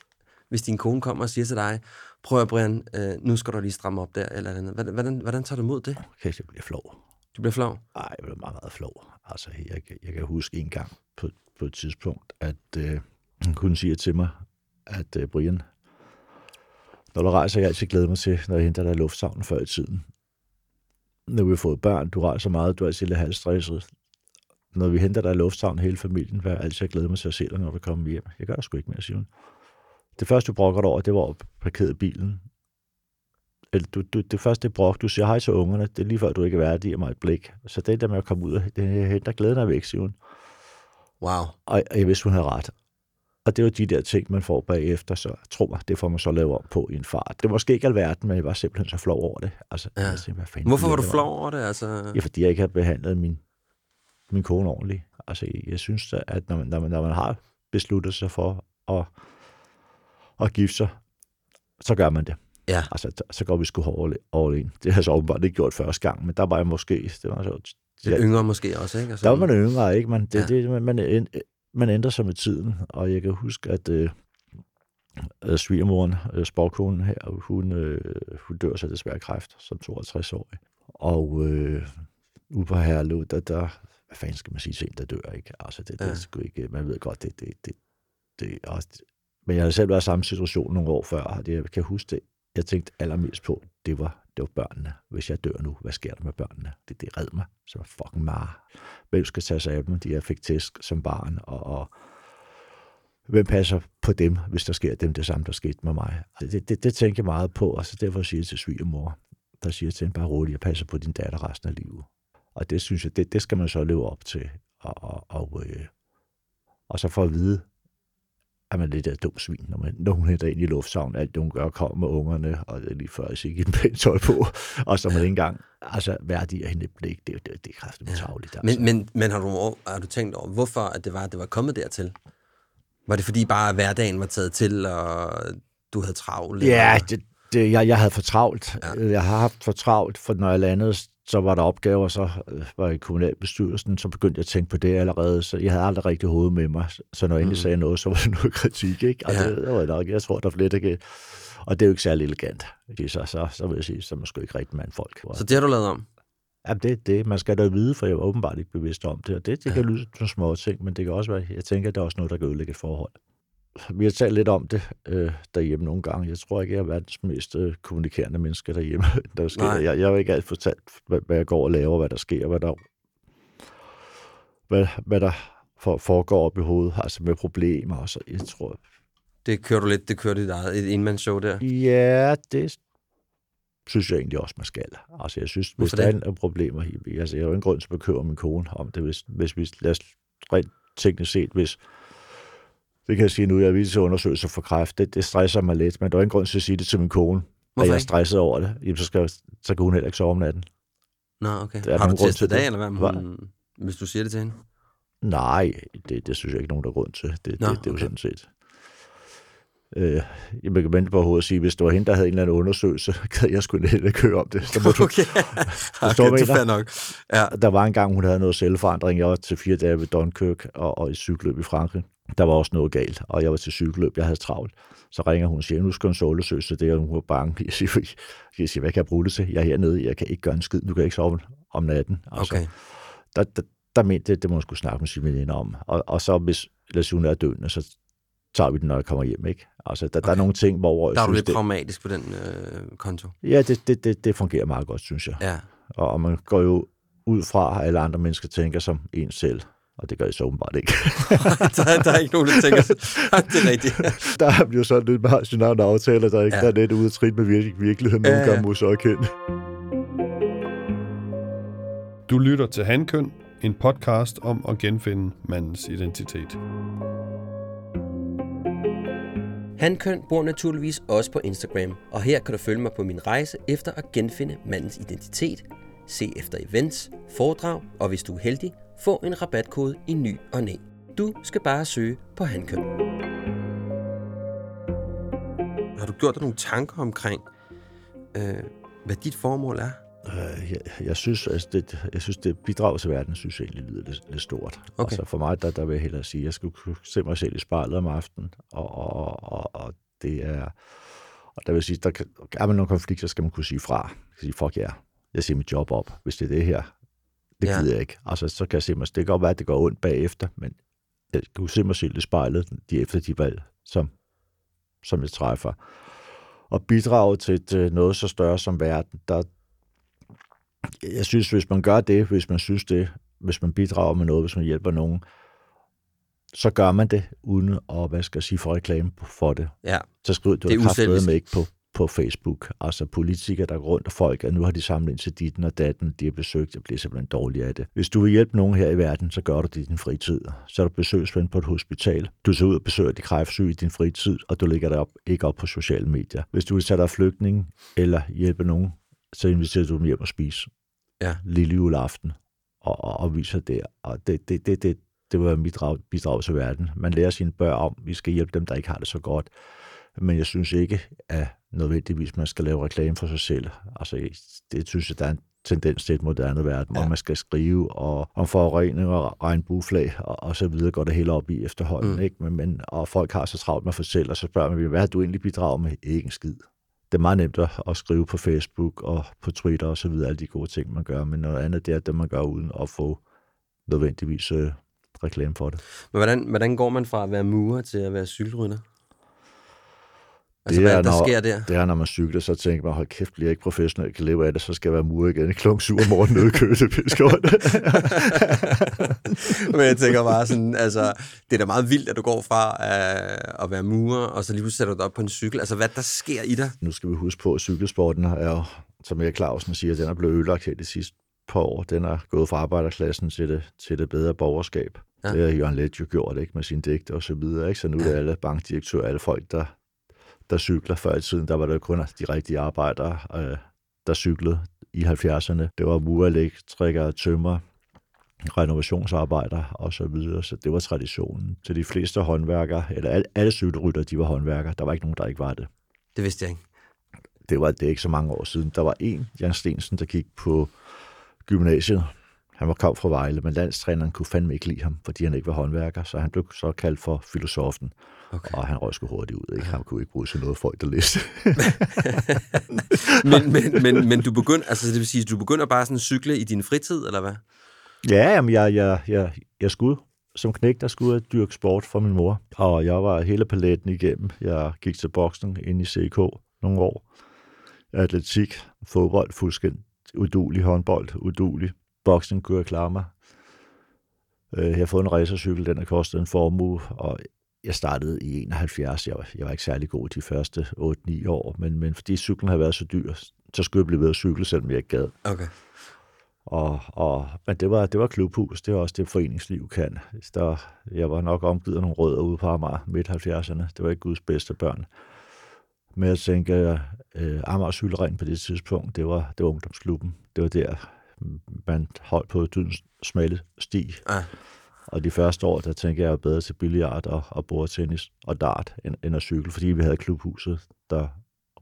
Hvis din kone kommer og siger til dig, prøv at Brian, øh, nu skal du lige stramme op der, eller andet. Hvordan, hvordan, hvordan tager du imod det? Okay, jeg bliver flov. Du bliver flov. Nej, jeg blev meget, meget flov. Altså, jeg, jeg kan huske en gang på, på et tidspunkt, at øh, hun siger til mig, at øh, Brian, når du rejser, jeg altid glæder mig til, når jeg henter dig i lufthavnen før i tiden. Når vi har fået børn, du rejser meget, du er altid lidt halvstresset. Når vi henter dig i lufthavnen, hele familien, vil jeg altid glæde mig til at se dig, når du kommer hjem. Jeg gør det sgu ikke mere, siger hun. Det første, du brokker dig over, det var at parkere bilen. Eller du, du, det første brok, du siger hej til ungerne, det er lige før, du ikke er værdig af mig et blik. Så det der med at komme ud, det henter glæden af væk, siger hun. Wow. Og og jeg vidste, hun havde ret. Og det var de der ting, man får bagefter, så tro mig, det får man så lavet om på i en fart. Det var måske ikke alverden, men jeg var simpelthen så flov over det. Altså, Ja. tænkte, hvad fanden Hvorfor var du flov over det? Altså, Ja, fordi jeg ikke har behandlet min, min kone ordentligt. Altså, jeg synes, da, at når man, når man, når man har besluttet sig for at, at gifte sig, så gør man det. Ja. Altså, så- så går vi sgu all, all in. Det har jeg så åbenbart ikke gjort første gang, men der var jeg måske, det var så, lidt yngre måske også, ikke? Altså, der var man yngre, ikke? Man, det, Ja. det, man, man, man ændrer sig med tiden, og jeg kan huske, at øh, øh, svigermoren, øh, sporkonen her, hun, øh, hun dør så desværre af kræft som 52-årig. Og øh, ude på Herlev, der, der, hvad fanden skal man sige til en, der dør, ikke? Altså, det, det Ja. er sgu ikke, man ved godt, det, det, det, det også, men jeg har selv været i samme situation nogle år før, og det, jeg kan huske det, jeg tænkte allermest på, det var, det var børnene. Hvis jeg dør nu, hvad sker der med børnene? Det, det red mig som fucking meget. Hvem skal tage sig af dem? De jeg fik tæsk som barn, og, og hvem passer på dem, hvis der sker dem det samme, der skete med mig? Det, det, det tænker jeg meget på, og så derfor siger jeg til svigermor, der siger til hende, bare roligt, jeg passer på din datter resten af livet. Og det synes jeg, det, det skal man så leve op til. Og, og, og, øh, og så for at vide, at man lidt af et dumt svin, når, man, når hun henter ind i lufthavnen, alt det hun gør, kommer med ungerne, og det er lige før jeg siger, en tøj på, og så er man ikke engang altså, værdig af hende et blik. Det, det, det er kraftigt ja. tavligt. Altså. Men, men, men har, du, har du tænkt over, hvorfor at det var, at det var kommet dertil? Var det fordi bare hverdagen var taget til, og du havde travlt? Ja, eller? det, det, jeg, jeg havde for travlt. Ja. Ja. Jeg har haft for travlt, for når jeg landede, så var der opgaver, så øh, var jeg i kommunalbestyrelsen, så begyndte jeg at tænke på det allerede, så jeg havde aldrig rigtig hovedet med mig. Så når jeg endelig Mm. sagde noget, så var det <laughs> noget kritik, ikke? Og Ja. ja. det, det var nok, jeg tror, der er flere, der kan... Og det er jo ikke særlig elegant. Så, så, så vil jeg sige, så er man sgu ikke rigtig mandfolk. Så det har du lavet om? Jamen, det det. Man skal da vide, for jeg var åbenbart ikke bevidst om det. Og det, det Ja. kan lyde som små ting, men det kan også være, jeg tænker, at det er også noget, der kan ødelægge et forhold. Vi har talt lidt om det øh, derhjemme nogle gange. Jeg tror ikke, jeg er verdens mest øh, kommunikerende menneske derhjemme. <laughs> Der sker. Nej. Jeg, jeg har ikke altid fortalt, hvad, hvad jeg går og laver, hvad der sker, hvad der, hvad, hvad der for, foregår op i hovedet, altså med problemer. Og så, jeg tror, Det kører du lidt, det kører dit eget et enmandsshow der. Ja, det synes jeg egentlig også, man skal. Altså, jeg synes, hvis der er problemer, altså, jeg har jo ingen grund til at bekymre min kone om det, hvis, hvis vi, lad os rent teknisk set, hvis, det kan jeg sige nu, jeg er vildt til undersøgelser for kræft, det, det stresser mig lidt, men der er ingen grund til at sige det til min kone, Hvorfor at jeg er ikke? stresset over det, jamen, så, skal, så kan hun heller ikke sove om natten. Nå, okay. Der er Har du testet til det, det. eller hvad? Hun, hvis du siger det til hende? Nej, det, det synes jeg ikke nogen, der er grund til. Det, Nå, det, det er jo sådan set. Øh, jeg kan vente på hovedet at sige, hvis det var hende, der havde en eller anden undersøgelse, <laughs> kan jeg skulle lidt ikke høre om det. Så må du, <laughs> Okay, <laughs> okay det er nok. Ja, Der var engang, hun havde noget selvforandring. Jeg var til fire dage ved Dunkirk og, og i cykelløb i Frankrig. Der var også noget galt, og jeg var til cykelløb. Jeg havde travlt. Så ringer hun og siger, nu skal hun så undersøge det, og hun var bange. Jeg siger, jeg siger, hvad kan jeg bruge det til? Jeg er hernede, jeg kan ikke gøre en skid. Nu kan ikke sove om natten. Altså, okay. der, der, der mente det, det må hun skulle snakke med sine veninder om. Og, og så hvis, sige, hun er døende, så tager vi den, når jeg kommer hjem. Ikke? Altså, der, okay. der er nogle ting, hvor jeg Der er du synes, lidt det, pragmatisk på den øh, konto. ja, det, det, det, det fungerer meget godt, synes jeg. Ja, Og, og man går jo ud fra, at alle andre mennesker tænker som en selv. Og det gør I så åbenbart ikke. <laughs> der, der er ikke nogen, der tænker, det er rigtigt. <laughs> der bliver sådan lidt egen aftaler, der ikke Ja. der er lidt ude af trit med virke- virkeligheden. Nogle Ja, gange ja. må så erkende. Du lytter til Handkøn, en podcast om at genfinde mandens identitet. Hankøn bor naturligvis også på Instagram, og her kan du følge mig på min rejse efter at genfinde mandens identitet, se efter events, foredrag, og hvis du er heldig, få en rabatkode i ny og næ. Du skal bare søge på Hankøn. Har du gjort dig nogle tanker omkring, øh, hvad dit formål er? Øh, jeg, jeg, synes, altså det, jeg synes, det bidrag til verden, synes jeg egentlig lyder lidt, lidt stort. Okay. Altså for mig, der, der vil jeg hellere sige, at jeg skulle kunne se mig selv i spejlet om aftenen, og, og, og, og det er... Og der vil sige, der kan, er man nogle konflikter, så skal man kunne sige fra. Man kan sige, fuck ja, yeah. jeg siger mit job op, hvis det er det her. Det Ja. gider jeg ikke. Altså, så kan jeg se mig, det kan godt være, at det går ondt bagefter, men jeg kunne se mig selv i spejlet de efter de valg, som, som jeg træffer. Og bidrage til et, noget så større som verden, der, jeg synes, hvis man gør det, hvis man synes det, hvis man bidrager med noget, hvis man hjælper nogen, så gør man det, uden at, hvad skal jeg sige, få reklame for det. Ja, Så skriv du Det er har med ikke på, på Facebook. Altså politikere, der går rundt og folk, at nu har de samlet ind til ditten og datten, de har besøgt, jeg bliver simpelthen dårlig af det. Hvis du vil hjælpe nogen her i verden, så gør du det i din fritid. Så er du besøgsven på et hospital. Du tager ud og besøger de kræftsyge i din fritid, og du lægger dig op, ikke op på sociale medier. Hvis du vil tage dig flygtning eller hjælpe nogen, så inviterer du dem hjem og spise. Ja. Lille juleaften og, og, og viser det. Og det, det, det, det, det være mit bidrag, bidrag til verden. Man lærer sine børn om, vi skal hjælpe dem, der ikke har det så godt. Men jeg synes ikke, at nødvendigvis man skal lave reklame for sig selv. Altså, det synes jeg, der er en tendens til et moderne verden, Ja. man skal skrive og, om forurening og regnbueflag og, og så videre, går det hele op i efterhånden. Mm. Ikke? Men, men, og folk har så travlt med at fortælle, og så spørger man, hvad har du egentlig bidraget med? Ikke en skid. Det er meget nemt at, at skrive på Facebook og på Twitter og så videre, alle de gode ting, man gør, men noget andet, det er det, man gør uden at få nødvendigvis øh, reklame for det. men hvordan, hvordan går man fra at være murer til at være cykelrytter? Altså, Det hvad er, der når- sker der? Det er, når man cykler, så tænker man, hold kæft, bliver jeg ikke professionel, kan leve af det, så skal jeg være mur igen klokken 7 om morgenen nede i Piskård. <laughs> Men jeg tænker bare sådan, altså, det er da meget vildt, at du går fra at, at være murer, og så lige pludselig sætter du dig op på en cykel. Altså, hvad der sker i dig? nu skal vi huske på, at cykelsporten er som Erik Clausen siger, den er blevet ødelagt her de sidste par år. Den er gået fra arbejderklassen til det, til det bedre borgerskab. Ja. Ja. Det har Jørgen Let jo gjort, ikke, med sine digte og så videre. Ikke? Så nu er det alle bankdirektører, alle folk, der, der cykler. Før i tiden, der var det kun de rigtige arbejdere, øh, der cyklede i 70'erne. Det var murelektrikere, tømmer, renovationsarbejdere og så videre. Så det var traditionen. Så de fleste håndværkere, eller alle, alle cykelrytter, de var håndværkere. Der var ikke nogen, der ikke var det Det vidste jeg ikke. det var det er ikke så mange år siden. Der var en, Jan Stensen, der gik på gymnasiet. Han var kom fra Vejle, men landstræneren kunne fandme ikke lide ham, fordi han ikke var håndværker, så han blev så kaldt for filosofen, Okay. og han røg sgu hurtigt ud. Ikke? Han kunne ikke bruge til noget folk, der læste. <laughs> men, men, men, men du begynder, altså det vil sige, du begynder bare sådan at cykle i din fritid, eller hvad? ja, jamen, jeg, jeg, jeg, jeg skulle som knæk, der skulle jeg dyrke sport for min mor, og jeg var hele paletten igennem. Jeg gik til boksning ind i CK nogle år. Atletik, fodbold, fuldstændig udulig, håndbold, udulig. Jeg klare mig. Øh, Jeg har fået en racercykel, den har kostet en formue, og jeg startede i 71. Jeg var, jeg var ikke særlig god de første 8-9 år, men, men fordi cyklen havde været så dyr, så skulle jeg blive ved at cykle, selvom jeg ikke gad. Okay. Og, og, men det var, det var klubhus, det var også det, foreningsliv kan. Der, jeg var nok omgivet af nogle rødder ude på Amager, midt 70'erne. Det var ikke Guds bedste børn. Men jeg tænker, øh, Amager Cykelring på det tidspunkt, det var, det var ungdomsklubben. Det var der, man holdt på dydens smalle sti. Ja. Og de første år, der tænkte jeg, bedre til billiard og, og bordtennis og dart end, end at cykle, fordi vi havde klubhuset, der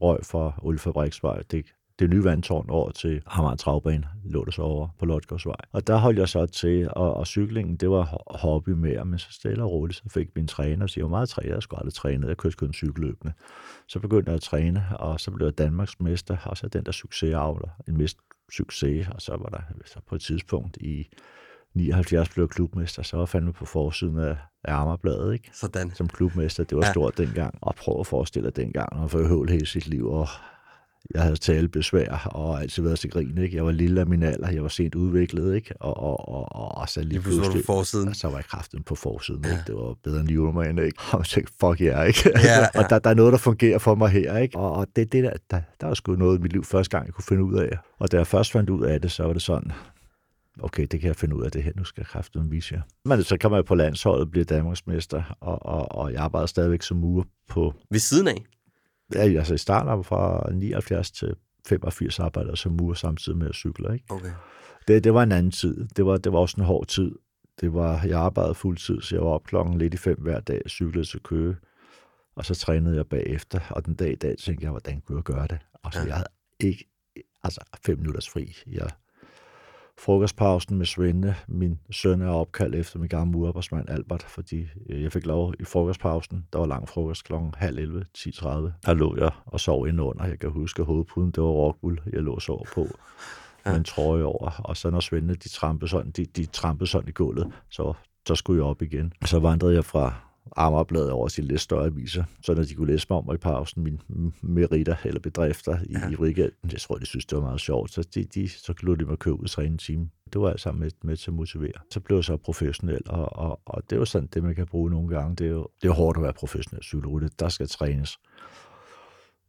røg fra Oliefabriksvej. Det, det nye vandtårn over til Amager Travbane lå der så over på Lodgårdsvej. Og der holdt jeg så til, og, og cyklingen, det var ho- hobby mere, men så stille og roligt, så fik min træner, så jeg var meget trænet, jeg skulle aldrig træne, jeg kørte kun cykelløbende. Så begyndte jeg at træne, og så blev jeg Danmarks mester, og så den der succesavler, en mest succes, og så var der så på et tidspunkt i 79 blev jeg klubmester, så var jeg fandme på forsiden af, Amagerbladet, ikke? Sådan. som klubmester. Det var ja. stort dengang. Og prøv at forestille dig dengang, når man får høvl hele sit liv, og jeg havde talebesvær, og altid været til grin, ikke? Jeg var lille af min alder, jeg var sent udviklet, ikke? Og, og, og, og, og så lige pludselig på forsiden. så var jeg kraften på forsiden, Ja. ikke? Det var bedre end Newman, ikke? <laughs> Og jeg tænkte, fuck yeah, ikke? Ja, ja. og der, der er noget, der fungerer for mig her, ikke? Og, og det, det der, der, der var sgu noget i mit liv første gang, jeg kunne finde ud af. Og da jeg først fandt ud af det, så var det sådan, okay, det kan jeg finde ud af det her, nu skal jeg kraften vise jer. Men så kommer jeg på landsholdet bliver Danmarksmester, og, og, og jeg arbejder stadigvæk som murer på, Ved siden af. Ja, altså i starten fra 79 til 85 arbejder jeg som murer samtidig med at cykle, ikke? Okay. Det, det var en anden tid. Det var, det var også en hård tid. Det var, jeg arbejdede fuldtid, så jeg var op klokken lidt i fem hver dag, cyklede til Køge, og så trænede jeg bagefter, og den dag i dag tænkte jeg, hvordan kunne jeg gøre det? Og så Ja. ja. jeg havde ikke, altså fem minutters fri. Jeg, frokostpausen med Svende, min søn er opkaldt efter min gamle murarbejdsmand Albert, fordi øh, jeg fik lov i frokostpausen, der var lang frokost klokken halv 11, 10.30. Der lå jeg og sov indenunder. Jeg kan huske, at hovedpuden, det var rockbull, jeg lå og sov på med en trøje over, og så når Svende, de trampede sådan, de, de trampede sådan i gulvet, så, så skulle jeg op igen. Så vandrede jeg fra Amagerbladet over til lidt større aviser, så når de kunne læse mig om mig i pausen, mine meritter eller bedrifter i, Ja. i weekenden, jeg tror, de synes, det var meget sjovt, så de, de så lod de mig købe ud en time. Det var alt sammen med, med til at motivere. Så blev jeg så professionel, og, og, og det er jo sådan, det man kan bruge nogle gange. Det er jo det er hårdt at være professionel cykelrytter. Der skal trænes.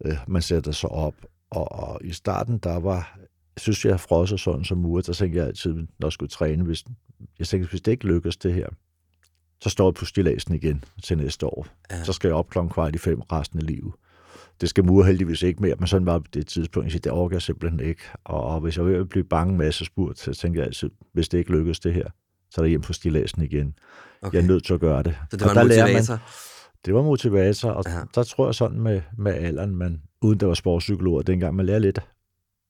Øh, man sætter sig op, og, og i starten, der var, synes jeg, frosset sådan som murer, der tænkte jeg altid, når jeg skulle træne, hvis, jeg tænkte, hvis det ikke lykkes det her, så står jeg på stillasen igen til næste år. Ja. Så skal jeg op klokken kvart i fem resten af livet. Det skal mure heldigvis ikke mere, men sådan var det tidspunkt, jeg siger, det orker jeg simpelthen ikke. Og, og hvis jeg vil blive bange med masse spurgt, så tænker jeg altid, hvis det ikke lykkes det her, så er det hjem på stillasen igen. okay. Jeg er nødt til at gøre det. Så det var og der en motivator. Man, det var motivator, og ja. der tror jeg sådan med, med alderen, man, uden der var sportspsykologer dengang, man lærer lidt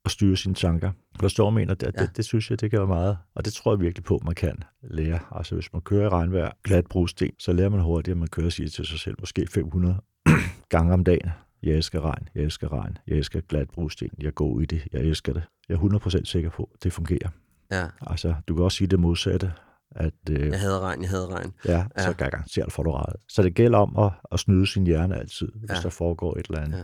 at styre sine tanker. Forstår mener, det, Ja. det, det, synes jeg, det gør meget. Og det tror jeg virkelig på, man kan lære. Altså hvis man kører i regnvejr, glat brosten, så lærer man hurtigt, at man kører siger til sig selv, måske 500 <clears throat> gange om dagen. Jeg elsker regn, jeg elsker regn, jeg elsker glat brosten, jeg går i det, jeg elsker det. Jeg er 100% sikker på, at det fungerer. Ja. Altså, du kan også sige det modsatte, at øh, Jeg havde regn, jeg havde regn. Ja, Ja. så kan jeg garantere for du ret. Så det gælder om at, at snyde sin hjerne altid, hvis Ja. der foregår et eller andet. Ja.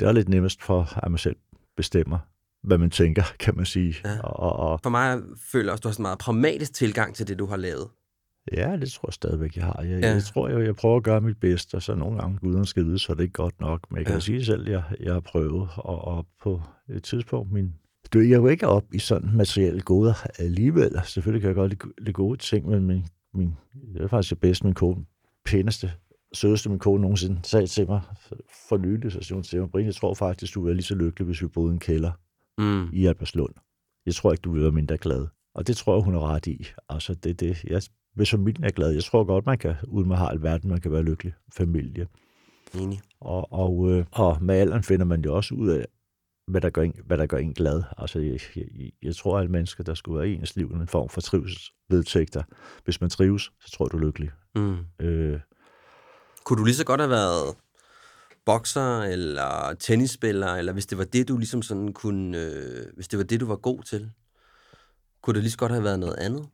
Det er lidt nemmest for, at man selv bestemmer, hvad man tænker, <laughs> kan man sige. Ja. Og, og, For mig føler jeg også, du har sådan en meget pragmatisk tilgang til det, du har lavet. ja, det tror jeg stadigvæk, jeg har. Jeg, Ja. jeg tror, jeg, jeg prøver at gøre mit bedste, og så nogle gange uden skide, så er det ikke godt nok. Men jeg kan Ja. sige selv, at jeg, jeg har prøvet, og, og på et tidspunkt, min du, jeg er jo ikke op i sådan materielle goder alligevel. Selvfølgelig kan jeg godt lide, lide gode ting, men min, min, det er faktisk det bedste, min kone, pæneste, sødeste min kone nogensinde sagde til mig for nylig, så siger hun til mig, Brian, jeg tror faktisk, du ville være lige så lykkelig, hvis vi boede i en kælder Mm. i Alberslund. Jeg tror ikke, du vil være mindre glad. Og det tror jeg, hun er ret i. Altså, det, er det. Jeg, hvis familien er glad, jeg tror godt, man kan, uden man har alverden, man kan være lykkelig familie. Enig. Og, og, øh, og med alderen finder man jo også ud af, hvad der gør en, hvad der gør en glad. Altså, jeg, jeg, jeg tror, at alle mennesker, der skulle være i ens liv, en form for trivselsvedtægter. Hvis man trives, så tror jeg, du er lykkelig. Mm. Øh, Kunne du lige så godt have været bokser eller tennisspiller, eller hvis det var det, du ligesom sådan kunne, øh, hvis det var det, du var god til, kunne det lige så godt have været noget andet?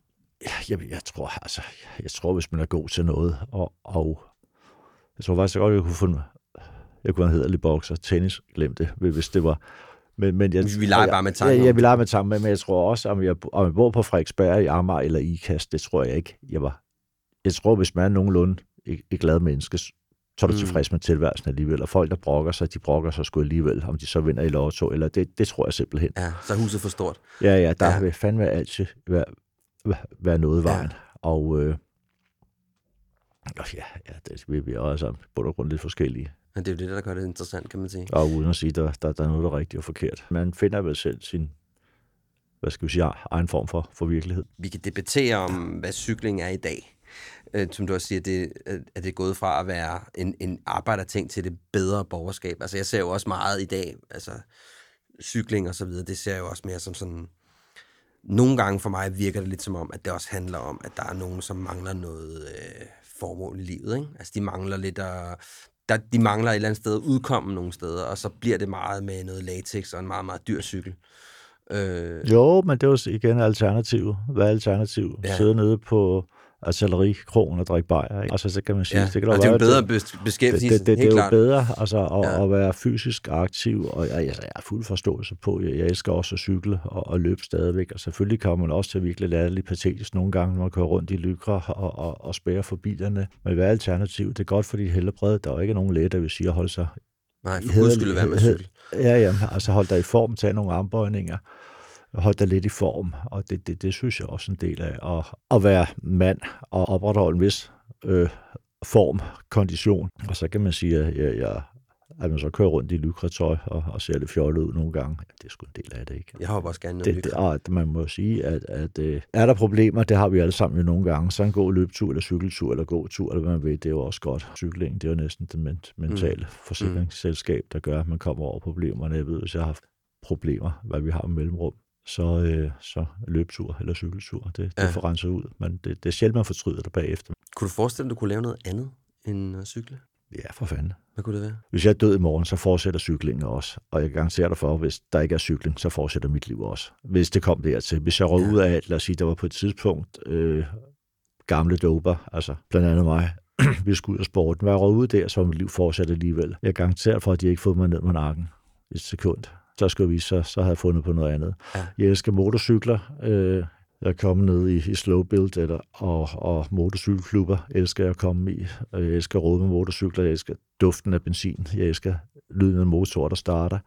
ja, jeg, jeg, tror, altså, jeg tror, hvis man er god til noget, og, og jeg tror faktisk godt, jeg kunne få jeg kunne en hederlig bokser, tennis, glem det, hvis det var men, men jeg, Vi leger bare med tanken Ja, ja, vi leger med tanken, men jeg tror også, om jeg, om jeg bor på Frederiksberg i Amager eller Ikast, det tror jeg ikke, jeg var. Jeg tror, hvis man er nogenlunde et, glad menneske, så er du Mm. tilfreds med tilværelsen alligevel. Og folk, der brokker sig, de brokker sig sgu alligevel, om de så vinder i lotto, eller det, det tror jeg simpelthen. Ja, så er huset for stort. Ja, ja, der Ja. ja. vil fandme altid være, være- være noget i Ja. vejen. Og øh, ja, ja, det, vi, vi også på bund og grund lidt forskellige. Men det er jo det, der gør det interessant, kan man sige. Og uden at sige, der, der, der er noget, der er rigtigt og forkert. Man finder vel selv sin, hvad skal vi sige, egen form for, for virkelighed. Vi kan debattere om, hvad cykling er i dag. Øh, som du også siger, det, er det gået fra at være en, en arbejderting til det bedre borgerskab. Altså jeg ser jo også meget i dag, altså cykling og så videre, det ser jeg jo også mere som sådan... Nogle gange for mig virker det lidt som om, at det også handler om, at der er nogen, som mangler noget øh, formål i livet. Ikke? Altså de mangler lidt at, der, de mangler et eller andet sted at udkomme nogle steder, og så bliver det meget med noget latex og en meget, meget dyr cykel. Øh... Jo, men det var igen alternativet. Hvad er alternativet? Ja. Sidde nede på artillerikrogen og drikke bajer. Ikke? Altså, så kan man sige, ja. det, kan og det er jo bedre beskæftigelse, det, det, det, det er jo bedre altså, at, ja. at være fysisk aktiv, og jeg, jeg er fuld forståelse på, jeg, jeg elsker også at cykle og, og løbe stadigvæk, og selvfølgelig kommer man også til at virkelig lære lidt patetisk nogle gange, når man kører rundt i lykre og, og, og spærer for bilerne. Men hvad er alternativet? Det er godt for dit helbred. Der er jo ikke nogen læge, der vil sige at holde sig Nej, for guds skyld være med cykel. Ja, ja, altså hold dig i form, tage nogle armbøjninger, hold dig lidt i form, og det, det, det synes jeg også en del af, at, at være mand og opretholde en vis øh, form, kondition. Og så kan man sige, at jeg, jeg, at man så kører rundt i lykretøj og, og ser lidt fjollet ud nogle gange. Det er sgu en del af det, ikke? Jeg har også gerne noget det, det, og man må sige, at, at uh, er der problemer, det har vi alle sammen jo nogle gange. Så en god løbetur, eller cykeltur, eller gåtur, eller hvad man ved, det er jo også godt. Cykling, det er jo næsten det mentale mm. forsikringsselskab, der gør, at man kommer over problemerne. Jeg ved, hvis jeg har haft problemer, hvad vi har med mellemrum, så, øh, så løbetur eller cykeltur, det, ja. det får renset ud. Men det, det er sjældent, man fortryder det bagefter. Kunne du forestille dig, at du kunne lave noget andet end at cykle? Ja, for fanden. Hvad kunne det være? Hvis jeg er død i morgen, så fortsætter cyklingen også. Og jeg garanterer dig for, hvis der ikke er cykling, så fortsætter mit liv også. Hvis det kom dertil. Hvis jeg røg ja. ud af, lad os sige, der var på et tidspunkt øh, gamle doper, altså blandt andet mig, <clears throat> vi skulle ud af sporten. Var jeg røg ud der, så var mit liv fortsat alligevel. Jeg garanterer for, at de ikke fået mig ned med nakken et sekund. Så skulle vi så, så havde jeg fundet på noget andet. Ja. Jeg elsker motorcykler. Øh, jeg er kommet ned i, i slow build eller, og, og motorcykelklubber elsker jeg at komme i. Jeg elsker råd med motorcykler, jeg elsker duften af benzin, jeg elsker lyden af motor, der starter.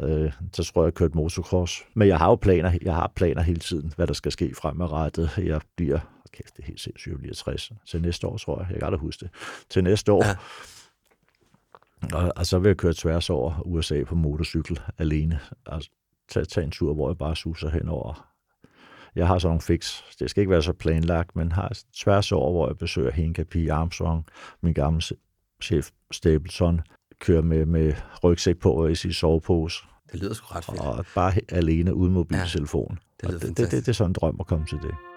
Øh, så tror jeg, jeg kørt motocross. Men jeg har jo planer, jeg har planer hele tiden, hvad der skal ske fremadrettet. Jeg bliver, okay, det er helt sindssygt, jeg bliver 60 til næste år, tror jeg. Jeg kan aldrig huske det. Til næste år. Ja. Og, og så vil jeg køre tværs over USA på motorcykel alene. Altså, tage, tage en tur, hvor jeg bare suser henover jeg har sådan nogle fix. Det skal ikke være så planlagt, men har tværs over, hvor jeg besøger Henka P. Armstrong, min gamle chef Stapleton, kører med, med rygsæk på og i sin sovepose. Det lyder sgu ret fedt. Og bare alene uden mobiltelefon. Ja, det, det, det, det, det er sådan en drøm at komme til det.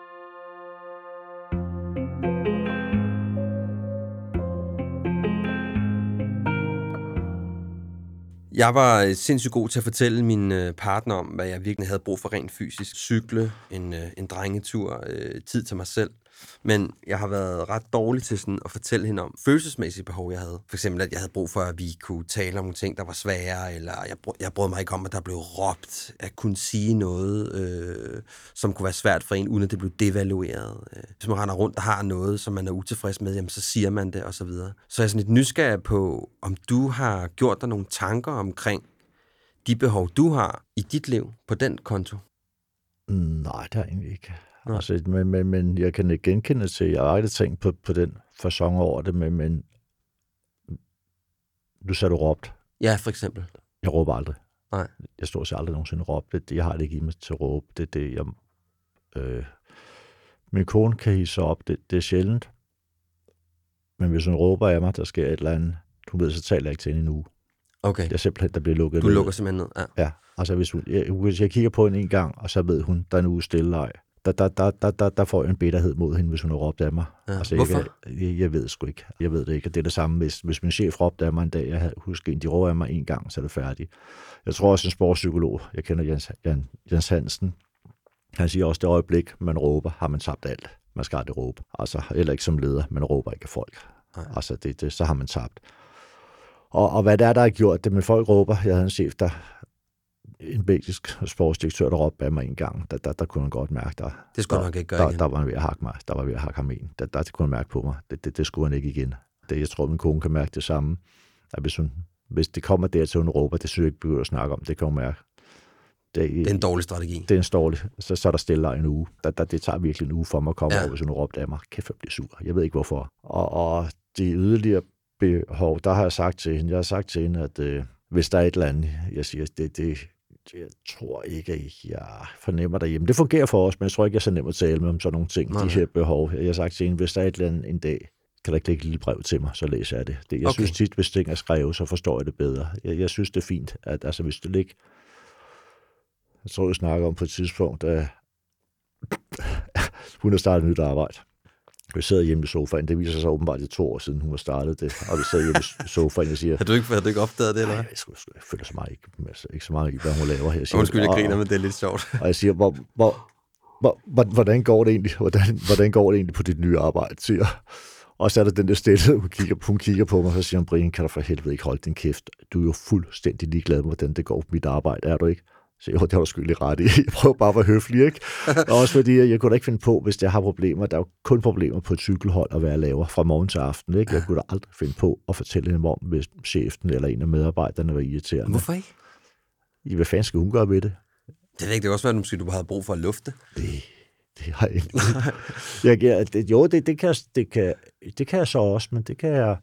Jeg var øh, sindssygt god til at fortælle min øh, partner om, hvad jeg virkelig havde brug for rent fysisk. Cykle, en, øh, en drengetur, tid til mig selv. Men jeg har været ret dårlig til sådan at fortælle hende om følelsesmæssige behov, jeg havde. For eksempel, at jeg havde brug for, at vi kunne tale om nogle ting, der var svære, eller jeg, jeg brød mig ikke om, at der blev råbt. At kunne sige noget, øh, som kunne være svært for en, uden at det blev devalueret. Øh, hvis man render rundt og har noget, som man er utilfreds med, jamen, så siger man det, og så videre. Så jeg er sådan lidt nysgerrig på, om du har gjort dig nogle tanker omkring de behov, du har i dit liv på den konto? Mm, nej, der er egentlig ikke. Ja. Altså, men, men, men jeg kan ikke genkende til, jeg har aldrig tænkt på, på den fasong over det, men, men du sagde, du råbt. Ja, for eksempel. Jeg råber aldrig. Nej. Jeg står sig aldrig nogensinde råbt. Det, jeg har det ikke i mig til at råbe. Det det, jeg... Øh, min kone kan hisse op. Det, det er sjældent. Men hvis hun råber af mig, der sker et eller andet, du ved, så taler jeg ikke til hende en uge. Okay. Det er simpelthen, der bliver lukket Du ned. lukker simpelthen ned, ja. Ja, altså hvis, hun, jeg, hvis jeg kigger på hende en gang, og så ved hun, der er en uge stille leg, der, der, der, der, der, der får jeg en bitterhed mod hende, hvis hun har råbt af mig. Ja. Altså, Hvorfor? Jeg, jeg, jeg ved sgu ikke. Jeg ved det ikke. Og det er det samme, hvis, hvis min chef råbte af mig en dag. Jeg husker en, de råber af mig en gang, så er det færdigt. Jeg tror også en sportspsykolog, jeg kender Jens, Jan, Jens Hansen, han siger også, det øjeblik, man råber, har man tabt alt. Man skal aldrig råbe. Altså, eller ikke som leder, man råber ikke af folk. Nej. Altså, det, det, så har man tabt. Og, og hvad det er, der har gjort det, med folk råber, jeg havde en chef, der en belgisk sportsdirektør, der råbte af mig en gang, der, der, der kunne han godt mærke, der, det skulle der, han ikke gøre der, igen. der, var han ved at hakke mig, der var ved at hakke ham ind. Der, der, det kunne han mærke på mig. Det, det, det skulle han ikke igen. Det, jeg tror, min kone kan mærke det samme. At hvis, hun, hvis det kommer dertil, hun råber, det synes jeg ikke begynder at snakke om. Det kan hun mærke. Det, det er en dårlig strategi. Det er en dårlig. Så, så er der stille en uge. Der, der, det tager virkelig en uge for mig at komme ja. over, hvis hun råbte af mig. Kæft, jeg bliver sur. Jeg ved ikke hvorfor. Og, og de yderligere behov, der har jeg sagt til hende, jeg har sagt til hende, at øh, hvis der er et eller andet, jeg siger, det, det, jeg tror ikke, at jeg fornemmer derhjemme. Det fungerer for os, men jeg tror ikke, jeg er så nem at tale med om sådan nogle ting, Nej. de her behov. Jeg har sagt til hende, hvis der er et eller andet en dag, kan der ikke lægge et lille brev til mig, så læser jeg det. det jeg Okay. synes tit, hvis ting er skrevet, så forstår jeg det bedre. Jeg, jeg synes, det er fint, at altså, hvis det ligger... Jeg tror, jeg snakker om på et tidspunkt, at hun har startet nyt arbejde. Vi sidder hjemme i sofaen. Det viser sig åbenbart, det to år siden, hun har startet det. Og vi sidder hjemme i sofaen og siger, <laughs> Har du ikke, har du ikke opdaget det, eller hvad? jeg, jeg, jeg føler så meget ikke, altså, ikke så meget i, hvad hun laver her. Jeg siger, Undskyld, jeg og- griner, men det er lidt sjovt. og jeg siger, hvor, hvor, hvor, hvor, hvordan går det egentlig? Hvordan, hvordan går det egentlig på dit nye arbejde? Siger. Og så er der den der stille, hun kigger, hun kigger på mig, og så siger hun, Brian, kan du for helvede ikke holde din kæft? Du er jo fuldstændig ligeglad med, hvordan det går på mit arbejde, er du ikke? Så jo, det har du sgu lige ret i. <laughs> Jeg prøver bare at være høflig, ikke? Og også fordi, jeg, kunne da ikke finde på, hvis jeg har problemer. Der er jo kun problemer på et cykelhold at være laver fra morgen til aften, ikke? Jeg kunne da aldrig finde på at fortælle hende om, hvis chefen eller en af medarbejderne var irriterende. Hvorfor ikke? I, Hvad fanden skal hun gøre ved det? Det ved ikke, det kan også være, at du havde brug for at lufte. Det, det har jeg ikke. <laughs> jeg, jeg, det, jo, det, det, kan, det, kan, det kan jeg så også, men det kan jeg...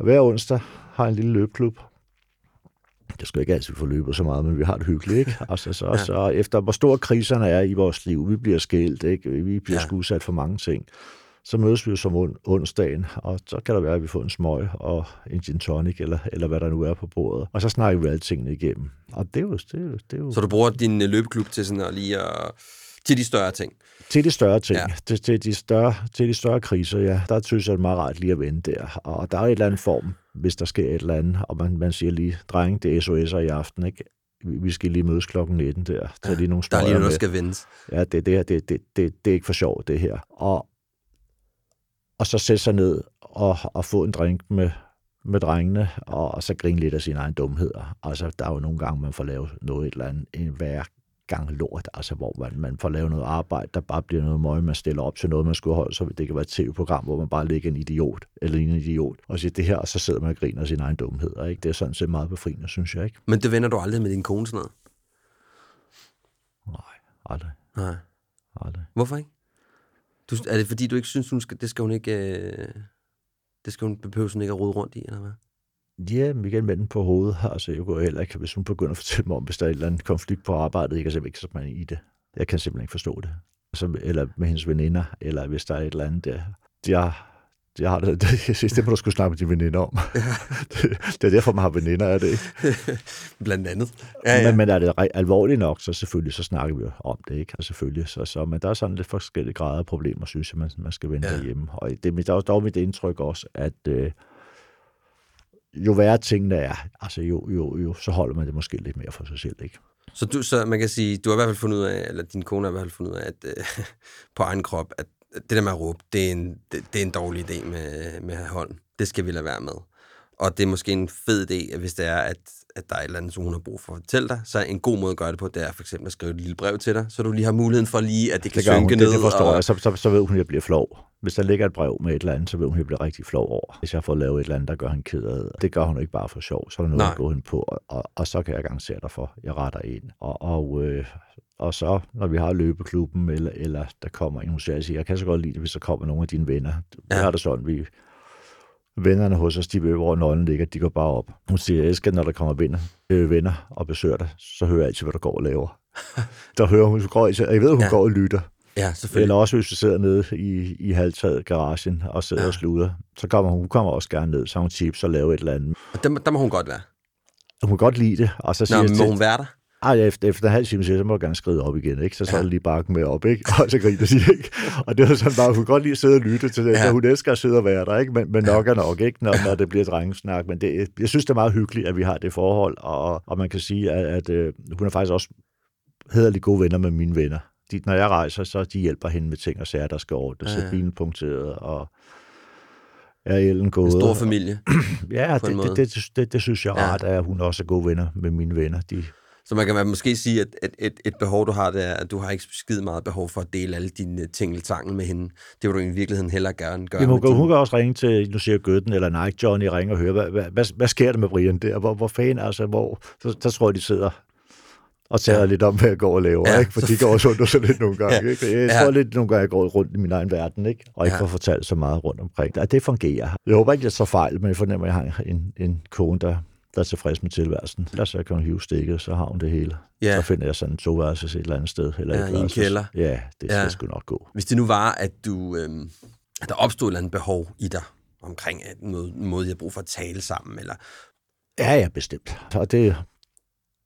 Hver onsdag har jeg en lille løbeklub. Jeg skal ikke altid få løbet så meget, men vi har det hyggeligt, ikke? <laughs> Altså, så, Ja. så efter hvor store kriserne er i vores liv, vi bliver skilt, ikke? Vi bliver Ja. udsat for mange ting. Så mødes vi jo som on- onsdagen, og så kan der være, at vi får en smøg og en gin tonic, eller, eller hvad der nu er på bordet. Og så snakker vi alle tingene igennem. Og det er jo... Det er jo, det er jo Så du bruger din øh, løbeklub til sådan at lige at... Til de større ting. Til de større ting, ja. til, til, de større, til de større kriser, ja, der synes jeg, det er meget rart lige at vende der. Og der er et eller andet form, hvis der sker et eller andet, og man, man siger lige, dreng, det er SOS'er i aften, ikke? Vi skal lige mødes klokken 19 der. Tag lige nogle Der er lige noget, der skal vendes. Ja, det, det, her, det, det, det, det er ikke for sjovt, det her. Og, og så sætte sig ned og, og få en drink med, med drengene, og, og så grine lidt af sine egne dumheder. Altså, der er jo nogle gange, man får lavet noget et eller andet, en hver gang lort, altså hvor man, man får lavet noget arbejde, der bare bliver noget møg, man stiller op til noget, man skulle holde sig ved. Det kan være et tv-program, hvor man bare ligger en idiot, eller en idiot, og siger det her, og så sidder man og griner af sine egne dumheder. Ikke? Det er sådan set meget befriende, synes jeg. ikke. Men det vender du aldrig med din kone sådan noget. Nej, aldrig, Nej. aldrig. Hvorfor ikke? Du, er det fordi, du ikke synes, hun skal, det skal hun ikke... Øh, det skal hun behøve sådan ikke at rode rundt i, eller hvad? Ja, igen med den på hovedet. Altså, jeg går heller ikke, hvis hun begynder at fortælle mig om, hvis der er et eller andet konflikt på arbejdet, jeg kan simpelthen ikke sætte mig i det. Jeg kan simpelthen ikke forstå det. Altså, eller med hendes veninder, eller hvis der er et eller andet der. Jeg, jeg har det, det, synes, det må du skulle snakke med dine veninder om. det, <laughs> det, er derfor, man har veninder, er det ikke? <laughs> Blandt andet. Ja, ja. Men, men er det alvorligt nok, så selvfølgelig, så snakker vi om det, ikke? Altså, selvfølgelig. Så, så, men der er sådan lidt forskellige grader af problemer, synes jeg, man, man skal vende Ja. ja. derhjemme. Og det, der er dog mit indtryk også, at øh, jo værre tingene er, altså jo, jo, jo, så holder man det måske lidt mere for sig selv, ikke? Så, du, så man kan sige, du har i hvert fald fundet ud af, eller din kone har i hvert fald fundet ud af, at øh, <laughs> på egen krop, at det der med at råbe, det er en, det, det er en dårlig idé med, med hold. Det skal vi lade være med. Og det er måske en fed idé, at hvis det er, at, at der er et eller andet, som hun har brug for at fortælle dig, så en god måde at gøre det på, det er for eksempel at skrive et lille brev til dig, så du lige har muligheden for lige, at det kan Det, gør hun, synke det, ned. det forstår og, jeg. Så, så, så ved hun, at jeg bliver flov. Hvis der ligger et brev med et eller andet, så ved hun, jeg bliver rigtig flov over. Hvis jeg får lavet et eller andet, der gør hende ked af det. Gør hun ikke bare for sjov. Så er der noget Nej. at gå hende på, og, og, og, så kan jeg garantere dig for, jeg retter ind. Og, og, øh, og så, når vi har løbeklubben, eller, eller der kommer en, hun siger, jeg siger, jeg kan så godt lide det, hvis der kommer nogle af dine venner. Ja. Ja. har det sådan, vi, vennerne hos os, de ved, hvor nøglen ligger, de går bare op. Hun siger, jeg elsker, når der kommer venner, øh, venner og besøger dig, så hører jeg altid, hvad der går og laver. <laughs> der hører hun, går, jeg ved, hun ja. går og lytter. Ja, selvfølgelig. Eller også, hvis vi sidder nede i, i halvtaget garagen og sidder Ja. og sluder, så kommer hun, hun kommer også gerne ned, så hun chips og laver et eller andet. Og der, må- der må hun godt være. Hun kan godt lide det, og så Nå, siger jeg men til, må hun være der? ej, efter, efter en halv time, siger så må jeg gerne skride op igen, ikke? Så så Ja. er lige bakken med op, ikke? <laughs> Og så griner de, ikke? Og det var sådan bare, hun kan godt lide at sidde og lytte til det, Ja. hun elsker at sidde og være der, ikke? Men, men nok er nok, ikke? Når, når det bliver drengesnak. Men det, jeg synes, det er meget hyggeligt, at vi har det forhold, og, og man kan sige, at, at øh, hun er faktisk også hederligt gode venner med mine venner. De, når jeg rejser, så de hjælper hende med ting og sager, der skal ordnes. Ja, Ja, ja. Bilen punkteret, og er Ellen gået. En stor familie. <clears throat> Ja, på en det, det, det, det, det, synes jeg er Ja. rart, at hun også er gode venner med mine venner. De, Så man kan måske sige, at et, et, et behov, du har, det er, at du har ikke skide meget behov for at dele alle dine tingeltangel med hende. Det vil du i virkeligheden hellere gerne gøre Jamen, hun, kan, hun kan også ringe til, nu siger Gøtten eller Nike Johnny, ringe og høre, hvad, hvad, hvad, hvad sker der med Brian der? Hvor, hvor fanden, altså, hvor, så, så tror jeg, de sidder og tager Ja. ja. lidt om, hvad jeg går og laver, Ja, ja, ikke? For de går også rundt og så lidt nogle gange, Ja. ja. ikke? Jeg Ja. tror lidt nogle gange, jeg går rundt i min egen verden, ikke? Og ikke Ja. får fortalt så meget rundt omkring. Ja, det fungerer. Jeg håber ikke, jeg så fejl, men jeg fornemmer, at jeg har en, en kone, der, der er tilfreds med tilværelsen. Os så kan hun hive stikket, så har hun det hele. Ja. Så finder jeg sådan en toværelses et eller andet sted. Eller Ja, et i en kælder. Ja, det skal Ja. ja. sgu nok gå. Hvis det nu var, at du, at der opstod et eller andet behov i dig, omkring noget måde, jeg har brug for at tale sammen, eller Ja, ja, bestemt. Og det er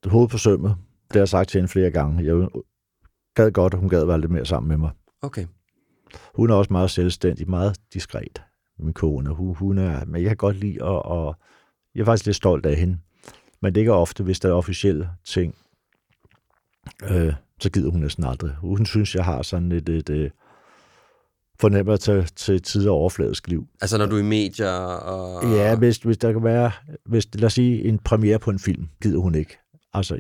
hovedet på sømmet. Det har jeg sagt til hende flere gange. Jeg gad godt, at hun gad være lidt mere sammen med mig. okay, Hun er også meget selvstændig, meget diskret, min kone. Hun, hun er, men jeg kan godt lide, at, og jeg er faktisk lidt stolt af hende. Men det er ikke ofte, hvis der er officielle ting, øh, så gider hun næsten aldrig. Hun synes, jeg har sådan et, et, et fornemmer til, til tid og overfladisk liv. altså når du er i medier og... Ja, hvis, hvis der kan være, hvis, lad os sige, en premiere på en film, gider hun ikke. Altså,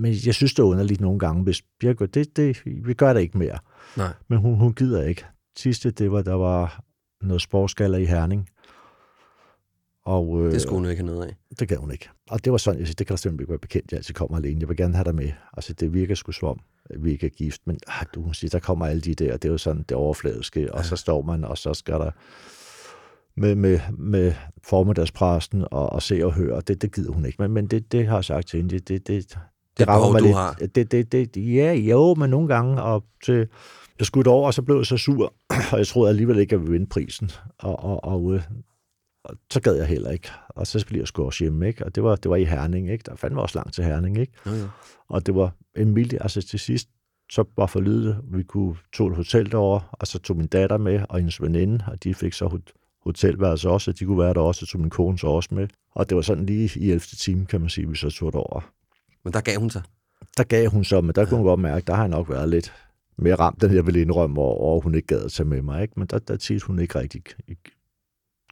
men jeg synes, det er underligt nogle gange, hvis jeg gør, det, det, vi gør det ikke mere. Nej. Men hun, hun gider ikke. Sidste, det var, der var noget sportsgaller i Herning. Og, øh, Det skulle hun ikke have noget af. det gav hun ikke. Og det var sådan, jeg siger, det kan da simpelthen ikke være bekendt, jeg altid kommer alene. Jeg vil gerne have dig med. Altså, det virker sgu som om, vi ikke er gift, men ah, du hun siger, der kommer alle de der, det er jo sådan det overfladiske, og så står man, og så skal der med, med, med formiddagspræsten og, og se og høre, det, det gider hun ikke. Men, men det, det har jeg sagt til hende, det, det, det, Det er et behov, du lidt. har. Det, det, det, ja, jo, men nogle gange op til... Jeg skulle over, og så blev jeg så sur, <clears throat> og jeg troede alligevel ikke, at jeg ville vinde prisen. Og, og, og, øh, og så gad jeg heller ikke. Og så bliver jeg også hjemme, ikke? Og det var, det var i Herning, ikke? Der fandme også langt til Herning, ikke? Jo, jo. Og det var en mild, altså til sidst, så var forlydet, vi kunne tog et hotel derovre, og så tog min datter med, og hendes veninde, og de fik så hot- hotelværelse også, og de kunne være der også, og tog min kone så også med. Og det var sådan lige i 11. time, kan man sige, vi så tog derover. Men der gav hun sig. Der gav hun så, men der kunne hun godt mærke, der har jeg nok været lidt mere ramt, end jeg ville indrømme, og, og hun ikke gad at tage med mig. Ikke? Men der, der tit hun ikke rigtig ikke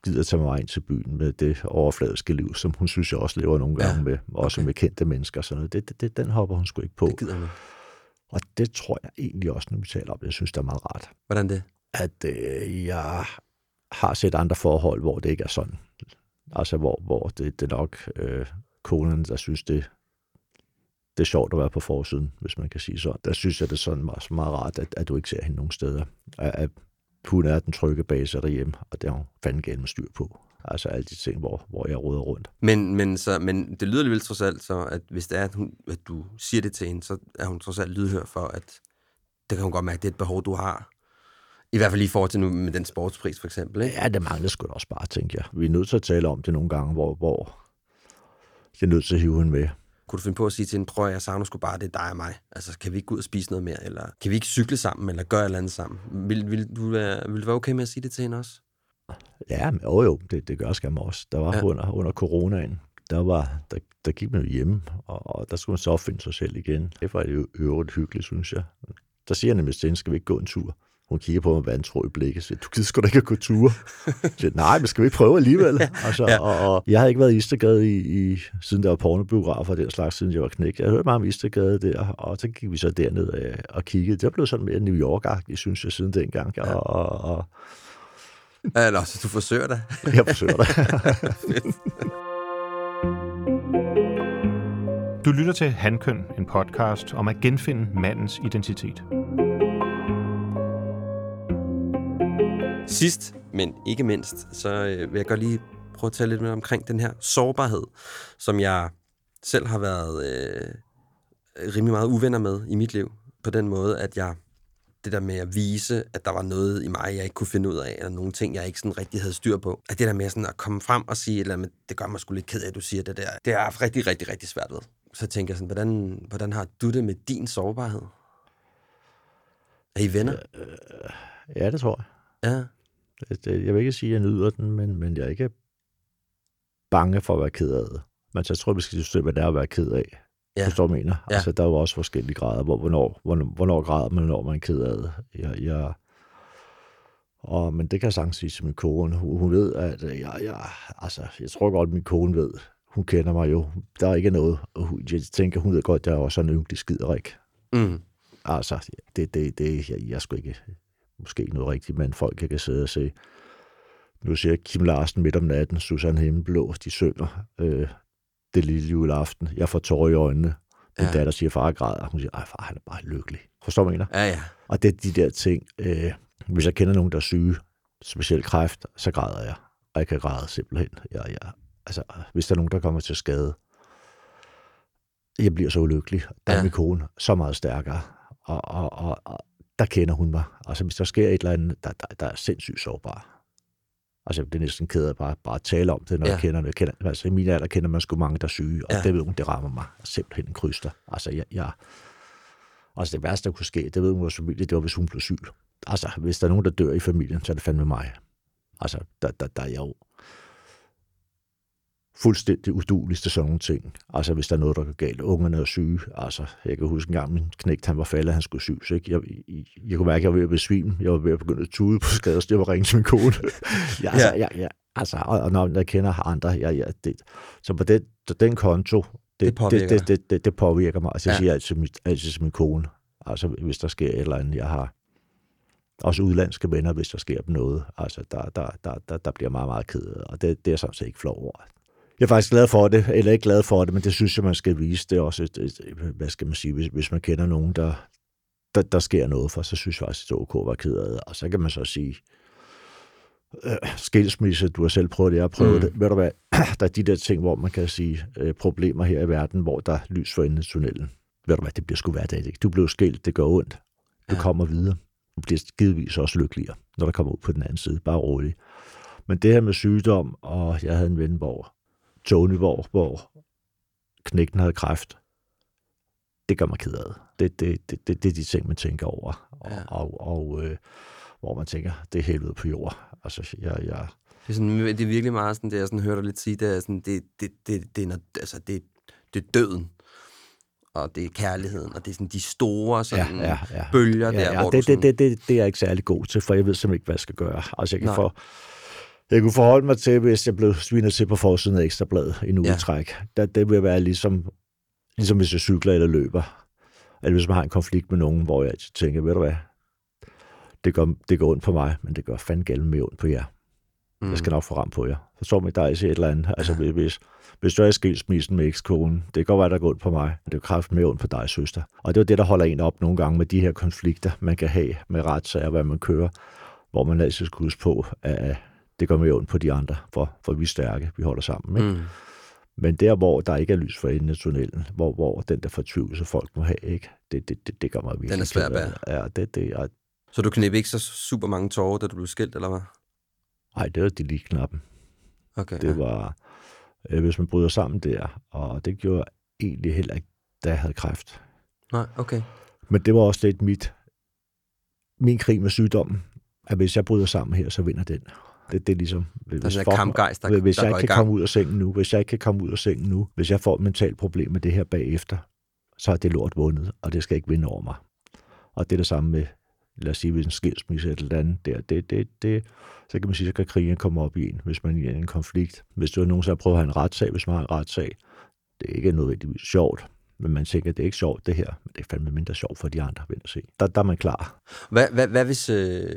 gider at tage mig ind til byen med det overfladiske liv, som hun synes, jeg også lever nogle gange Ja, ja, med, også okay. med kendte mennesker. Sådan noget. Det, det, det, den hopper hun sgu ikke på. Det gider hun. Og det tror jeg egentlig også, når vi taler om det, jeg synes, det er meget rart. Hvordan det? At øh, jeg har set andre forhold, hvor det ikke er sådan. Altså, hvor, hvor det, det er nok øh, konerne, der synes, det, det er sjovt at være på forsiden, hvis man kan sige sådan. Der synes jeg, det er sådan meget, meget rart, at, at du ikke ser hende nogen steder. At, at hun er den trygge base derhjemme, og det har hun fandme galt med styr på. Altså alle de ting, hvor, hvor jeg råder rundt. Men, men, så, men det lyder alligevel trods alt så, at hvis det er, at, hun, at du siger det til hende, så er hun trods alt lydhør for, at det kan hun godt mærke, det er et behov, du har. I hvert fald lige i forhold til nu med den sportspris, for eksempel. Ikke? Ja, det mangler sgu da også bare, tænker jeg. Vi er nødt til at tale om det nogle gange, hvor, hvor jeg er nødt til at hive hende med. Kunne du finde på at sige til hende, prøv at jeg savner sgu bare, det er dig og mig. Altså, kan vi ikke gå ud og spise noget mere? Eller kan vi ikke cykle sammen, eller gøre et eller andet sammen? Vil, vil, du være, vil du være okay med at sige det til hende også? Ja, men, jo jo, det, det gør skam også. Der var Ja. ja. under, under coronaen, der, var, der, der gik man jo hjemme, og, og der skulle man så opfinde sig selv igen. Det var jo øvrigt hyggeligt, synes jeg. Der siger jeg nemlig til hende, skal vi ikke gå en tur? Hun kigger på mig med vantro i blikket og siger, du gider sgu da ikke at gå ture. Jeg siger, nej, men skal vi ikke prøve alligevel? Altså, Ja. ja. og, og, jeg havde ikke været i Istergade i, i, siden der var pornobiografer og den slags, siden jeg var knæk. Jeg hørte meget om Istergade der, og så gik vi så derned øh, og kiggede. Det blev sådan mere New York-agtigt, synes jeg, siden dengang. Ja. Og, og, og Eller også, du forsøger det. <laughs> jeg forsøger det. <laughs> Du lytter til Handkøn, en podcast om at genfinde mandens identitet. Sidst, men ikke mindst, så øh, vil jeg godt lige prøve at tale lidt mere omkring den her sårbarhed, som jeg selv har været øh, rimelig meget uvenner med i mit liv. På den måde, at jeg det der med at vise, at der var noget i mig, jeg ikke kunne finde ud af, eller nogle ting, jeg ikke sådan rigtig havde styr på. At det der med sådan at komme frem og sige eller det gør mig sgu lidt ked af, at du siger det der. Det har jeg rigtig, rigtig, rigtig svært ved. Så tænker jeg sådan, hvordan, hvordan har du det med din sårbarhed? Er I venner? ja, det tror jeg. Ja. Det, jeg vil ikke sige, at jeg nyder den, men, men jeg er ikke bange for at være ked af det. Men så tror jeg, vi skal diskutere, hvad det er at være ked af. Ja. Forstår du, mener? Ja. Altså, der er jo også forskellige grader, hvor, hvornår, hvornår, hvornår græder man, når man er ked af det. Jeg, jeg, og, men det kan jeg sagtens sige til min kone. Hun, hun ved, at øh, jeg, jeg, altså, jeg tror godt, at min kone ved. Hun kender mig jo. Der er ikke noget. Jeg tænker, hun ved godt, at jeg er også en ynglig skiderik. Mm. Altså, det, det, det jeg, jeg skulle ikke måske noget rigtigt, men folk jeg kan sidde og se. Nu ser jeg Kim Larsen midt om natten, Susanne Himmelblå, de synger øh, det lille juleaften. Jeg får tårer i øjnene. Min Ja. datter siger, far græder. Hun siger, ej far, han er bare lykkelig. Forstår du, mener? Ja, ja. Og det er de der ting. Øh, hvis jeg kender nogen, der er syge, specielt kræft, så græder jeg. Og jeg kan græde simpelthen. Jeg, jeg, altså, hvis der er nogen, der kommer til skade, jeg bliver så ulykkelig. Der er Ja. min kone så meget stærkere, og, og, og, og der kender hun mig. Altså, hvis der sker et eller andet, der, der, der er sindssygt sårbar. Altså, det er næsten ked af bare, bare at tale om det, når Ja. jeg kender det. Jeg kender, altså, i min alder kender man sgu mange, der er syge, og ja. det ved hun, det rammer mig simpelthen en kryster. Altså, jeg, jeg, altså, det værste, der kunne ske, det ved hun vores familie, det var, hvis hun blev syg. Altså, hvis der er nogen, der dør i familien, så er det fandme mig. Altså, der, der, der er jeg jo fuldstændig udulig til sådan nogle ting. Altså, hvis der er noget, der går galt. Ungerne er syge. Altså, jeg kan huske en gang, min knægt, han var faldet, han skulle syges. Ikke? Jeg, jeg, jeg, kunne mærke, at jeg var ved at besvime. Jeg var ved at begynde at tude på skaders. Jeg var ringe til min kone. <laughs> ja, altså, ja. Ja, altså, og, og når jeg kender andre, ja, ja, det, så på den, så den konto, det, Det påvirker det, det, det, det, påvirker mig. Altså, jeg Ja. siger altid, mit, altid til min kone, altså, hvis der sker et eller andet, jeg har også udlandske venner, hvis der sker dem noget. Altså, der, der, der, der, der bliver meget, meget ked af, og det, det er jeg sådan set ikke flov over. Jeg er faktisk glad for det, eller ikke glad for det, men det synes jeg, man skal vise. Det er også et, et, hvad skal man sige, hvis, hvis man kender nogen, der, der, der sker noget for, så synes jeg faktisk, at det ok være ked af det. Og så kan man så sige, øh, skilsmisse, du har selv prøvet det, jeg har prøvet Mm. det. Ved du hvad, <clears throat> der er de der ting, hvor man kan sige, øh, problemer her i verden, hvor der er lys for enden af tunnelen. Ved du hvad, det bliver sgu hverdag, ikke? Du blev skilt, det gør ondt. Du Ja. kommer videre. Du bliver givetvis også lykkeligere, når der kommer ud på den anden side. Bare rolig. Men det her med sygdom, og jeg havde en ven, hvor Tony, hvor, hvor knægten havde kræft, det gør mig ked af det. Det, det, det, det, det er de ting, man tænker over. Og, Ja. ja. og, og øh, hvor man tænker, det er helvede på jord. Altså, jeg, jeg, Det er, sådan, det er virkelig meget sådan, det jeg sådan hører dig lidt sige, det er sådan, det, det, det, det, er, altså, det, det er døden, og det er kærligheden, og det er sådan de store sådan, ja, ja, ja. bølger ja, der, ja, hvor det, du sådan, det, det, det, det er jeg ikke særlig god til, for jeg ved simpelthen ikke, hvad jeg skal gøre. Altså, jeg kan, Nej. få, jeg kunne forholde mig til, hvis jeg blev svinet til på forsiden af Ekstrabladet i en Ja. udtræk. Ja. Det, vil være ligesom, ligesom hvis jeg cykler eller løber. Eller hvis man har en konflikt med nogen, hvor jeg tænker, ved du hvad, det gør, det går ondt på mig, men det gør fandme galt med ondt på jer. Mm. Jeg skal nok få ram på jer. Så står mig, der er et eller andet. Altså, hvis, hvis du er i skilsmissen med ekskonen, det kan godt være, der går ondt på mig, men det er kraft med ondt på dig, søster. Og det er det, der holder en op nogle gange med de her konflikter, man kan have med retssager, hvad man kører, hvor man altid skal huske på, at det går med ondt på de andre, for, for vi er stærke, vi holder sammen. Ikke? Mm. Men der, hvor der ikke er lys for enden af tunnelen, hvor, hvor den der fortvivlelse, folk må have, ikke? Det, det, det, det gør mig virkelig Den er svær at af. Ja, det, det, er, Så du knep ikke så super mange tårer, da du blev skilt, eller hvad? ej, det var de lige knappen. Okay, Det var, øh, hvis man bryder sammen der, og det gjorde jeg egentlig heller ikke, da jeg havde kræft. Nej, okay. Men det var også lidt mit, min krig med sygdommen, at hvis jeg bryder sammen her, så vinder den. Det, det er ligesom... Hvis, Der er folk- kampgejst, der, hvis der jeg ikke kan komme ud af sengen nu, hvis jeg ikke kan komme ud af sengen nu, hvis jeg får et mentalt problem med det her bagefter, så er det lort vundet, og det skal ikke vinde over mig. Og det er det samme med, lad os sige, hvis en skilsmisse eller andet der, det, det, det, så kan man sige, så kan krigen komme op i en, hvis man er i en konflikt. Hvis du nogensinde har prøvet at have en retssag, hvis man har en retssag, det er ikke nødvendigvis sjovt, men man tænker, det er ikke sjovt det her, men det er fandme mindre sjovt for de andre, vil jeg se. Der, der er man klar. Hvad, hvad, hvad, hvis, øh,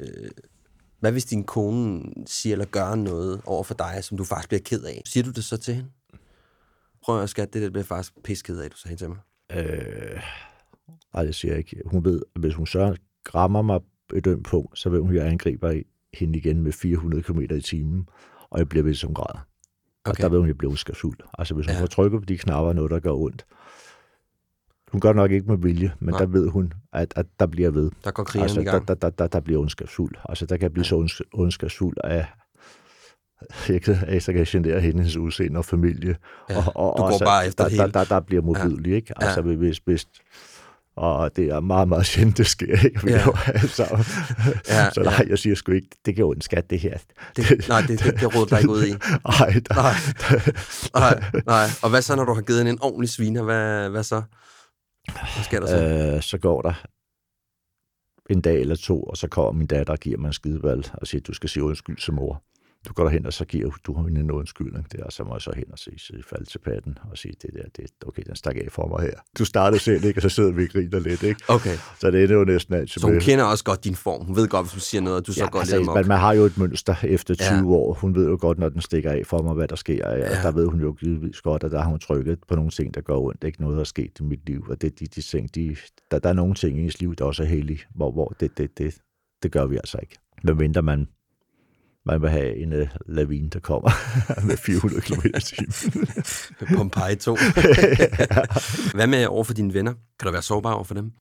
hvad hvis din kone siger eller gør noget over for dig, som du faktisk bliver ked af? Siger du det så til hende? Prøv at skat, det der bliver faktisk pisked af, du sagde til mig. Øh, nej, det siger jeg ikke. Hun ved, at hvis hun så rammer mig et ømt punkt, så vil hun, at jeg angriber hende igen med 400 km i timen, og jeg bliver ved som grad. Okay. Og der ved hun, at jeg bliver uskabsfuld. Altså, hvis hun ja. får trykket på de knapper, noget, der gør ondt. Hun gør nok ikke med vilje, men Nej. Der ved hun, at, at der bliver ved. Der går krigeren Altså, i gang. der, der, der, der bliver ondskabsfuld. Altså, der kan blive så ondsk- ondskabsfuld af <laughs> jeg kan, jeg så kan genere hendes udseende og familie. Ja, og, og, du går også, bare efter der, det der, hele. der, der bliver modbydelig, ikke? Ja. Altså, hvis, hvis, og det er meget, meget sjældent, det sker, ikke? Ja. ja. <laughs> jo sammen. Ja, så nej, jeg siger sgu ikke, det kan ondt skat, det her. Det, nej, det, det, det råder dig ikke ud i. <laughs> Ej, der, Nej. Nej, nej. Og hvad så, når du har givet en ordentlig sviner? Hvad, hvad så? Hvad sker der så? øh, så går der en dag eller to, og så kommer min datter og giver mig en skideball og siger, du skal sige undskyld som mor. Du går derhen, og så giver du hende en undskyldning der, og så må jeg så hen og sige, så falde til patten og sige, det der, det, okay, den stak af for mig her. Du startede selv, ikke? Og så sidder vi og griner lidt, ikke? Okay, Så det ender jo næsten altid så hun med- kender også godt din form. Hun ved godt, hvis du siger noget, at du så Ja, går altså, lidt man, man har jo et mønster efter 20 Ja. år. Hun ved jo godt, når den stikker af for mig, hvad der sker. Ja. Ja. Der ved hun jo givetvis godt, at der har hun trykket på nogle ting, der går ondt. Ikke noget, der er sket i mit liv. Og det, de, de ting, de, der, der er nogle ting i ens liv, der også er hellige, hvor, hvor det, det, det, det gør vi altså ikke. Hvad venter man man vil have en uh, lavine, der kommer <laughs> med 400 km i. <laughs> Pompeji 2. <laughs> Hvad med over for dine venner? Kan du være sårbar over for dem?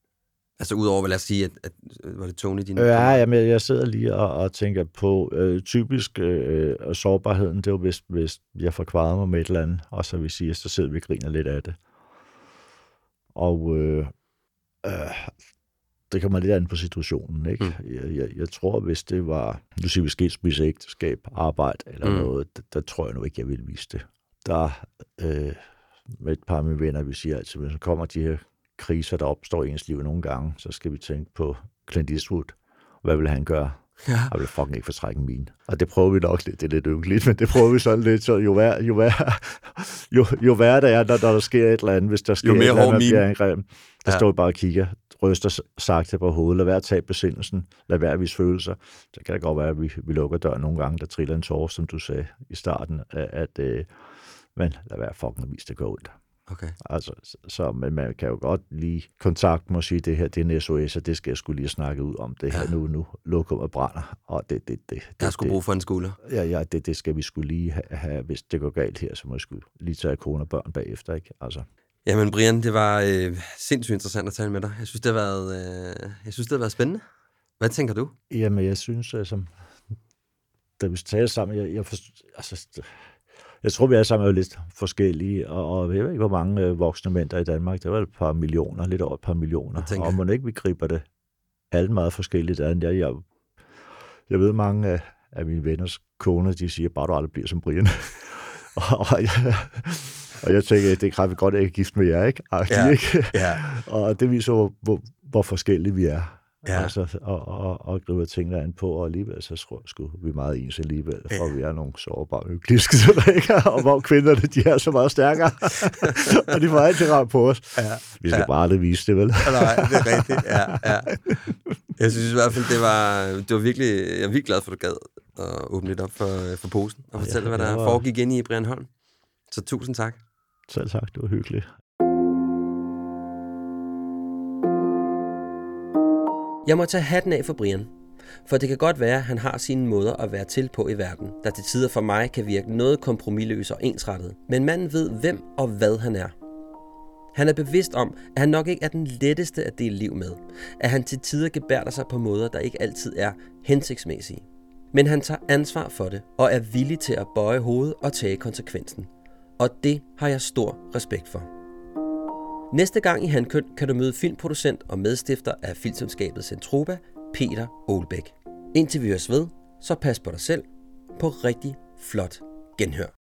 Altså udover, lad os sige, at, at var det Tony, din Ja, jamen, jeg sidder lige og, og tænker på, øh, typisk øh, sårbarheden, det er jo, hvis, hvis jeg får kvaret mig med et eller andet, og så vil sige, så sidder vi og griner lidt af det. Og øh, øh, det kommer lidt an på situationen, ikke? Mm. Jeg, jeg, jeg tror, hvis det var, nu siger vi skilsmisse, ægteskab, arbejde eller mm. noget, der, der tror jeg nu ikke, jeg ville vise det. Der øh, med et par af mine venner, vi siger altid, hvis kommer de her kriser, der opstår i ens liv nogle gange, så skal vi tænke på Clint Eastwood. Hvad vil han gøre? Ja. Jeg vil fucking ikke fortrække min. Og det prøver vi nok lidt. Det er lidt ynkeligt, men det prøver vi sådan lidt. Så jo værre, jo værre, jo, jo værre det er, når, når der sker et eller andet, hvis der sker jo mere et eller andet, bliver angrebet. Der ja. står vi bare og kigger, ryster sagte på hovedet, lad være at tage besindelsen, lad være at vise følelser. Så kan det godt være, at vi, vi lukker døren nogle gange, der triller en tårer, som du sagde i starten, at, at øh, men lad være fucking at vise det går ondt. Okay. Altså, så, men man kan jo godt lige kontakt mig sige, det her det er en SOS, og det skal jeg skulle lige snakke ud om. Det her ja. nu, nu og brænder. Og det, det, det, det, jeg skulle bruge for en skulder. Ja, ja det, det skal vi skulle lige have, have, hvis det går galt her, så må jeg skulle lige tage kone og børn bagefter. Ikke? Altså. Jamen Brian, det var øh, sindssygt interessant at tale med dig. Jeg synes, det har været, øh, jeg synes, det har været spændende. Hvad tænker du? Jamen, jeg synes, altså, da vi talte sammen, jeg, jeg forstår, altså, jeg tror, vi er sammen er lidt forskellige, og, og jeg ved ikke, hvor mange øh, voksne mænd der er i Danmark. Det var et par millioner, lidt over et par millioner. Jeg og man ikke vi griber det alt meget forskelligt an. Jeg, jeg, jeg ved, mange af, af mine venners koner, de siger, bare du aldrig bliver som Brian. <laughs> og, og, jeg, og jeg tænker, det er godt, at jeg er gift med jer, ikke? ja, ikke? Ja. og det viser, hvor, hvor, hvor forskellige vi er. Ja. Altså, og, og, og griber tingene an på, og alligevel så tror skulle vi meget ens alligevel, for ja. vi er nogle sårbare økliske <laughs> og hvor kvinderne, de er så meget stærkere, <laughs> og de får altid ramt på os. Ja. Vi skal ja. bare aldrig vise det, vel? Nej, det er rigtigt, ja, ja. Jeg synes i hvert fald, det var, det var virkelig, jeg er virkelig glad for, at du gad at åbne lidt op for, for posen, og fortælle, ja, hvad der var... foregik ind i Brian Holm. Så tusind tak. Selv tak, det var hyggeligt. Jeg må tage hatten af for Brian. For det kan godt være, at han har sine måder at være til på i verden, der til tider for mig kan virke noget kompromilløs og ensrettet. Men manden ved, hvem og hvad han er. Han er bevidst om, at han nok ikke er den letteste at dele liv med. At han til tider gebærder sig på måder, der ikke altid er hensigtsmæssige. Men han tager ansvar for det og er villig til at bøje hovedet og tage konsekvensen. Og det har jeg stor respekt for. Næste gang i Handkøn kan du møde filmproducent og medstifter af filmselskabet Centropa, Peter Olbæk. Indtil vi høres ved, så pas på dig selv på rigtig flot genhør.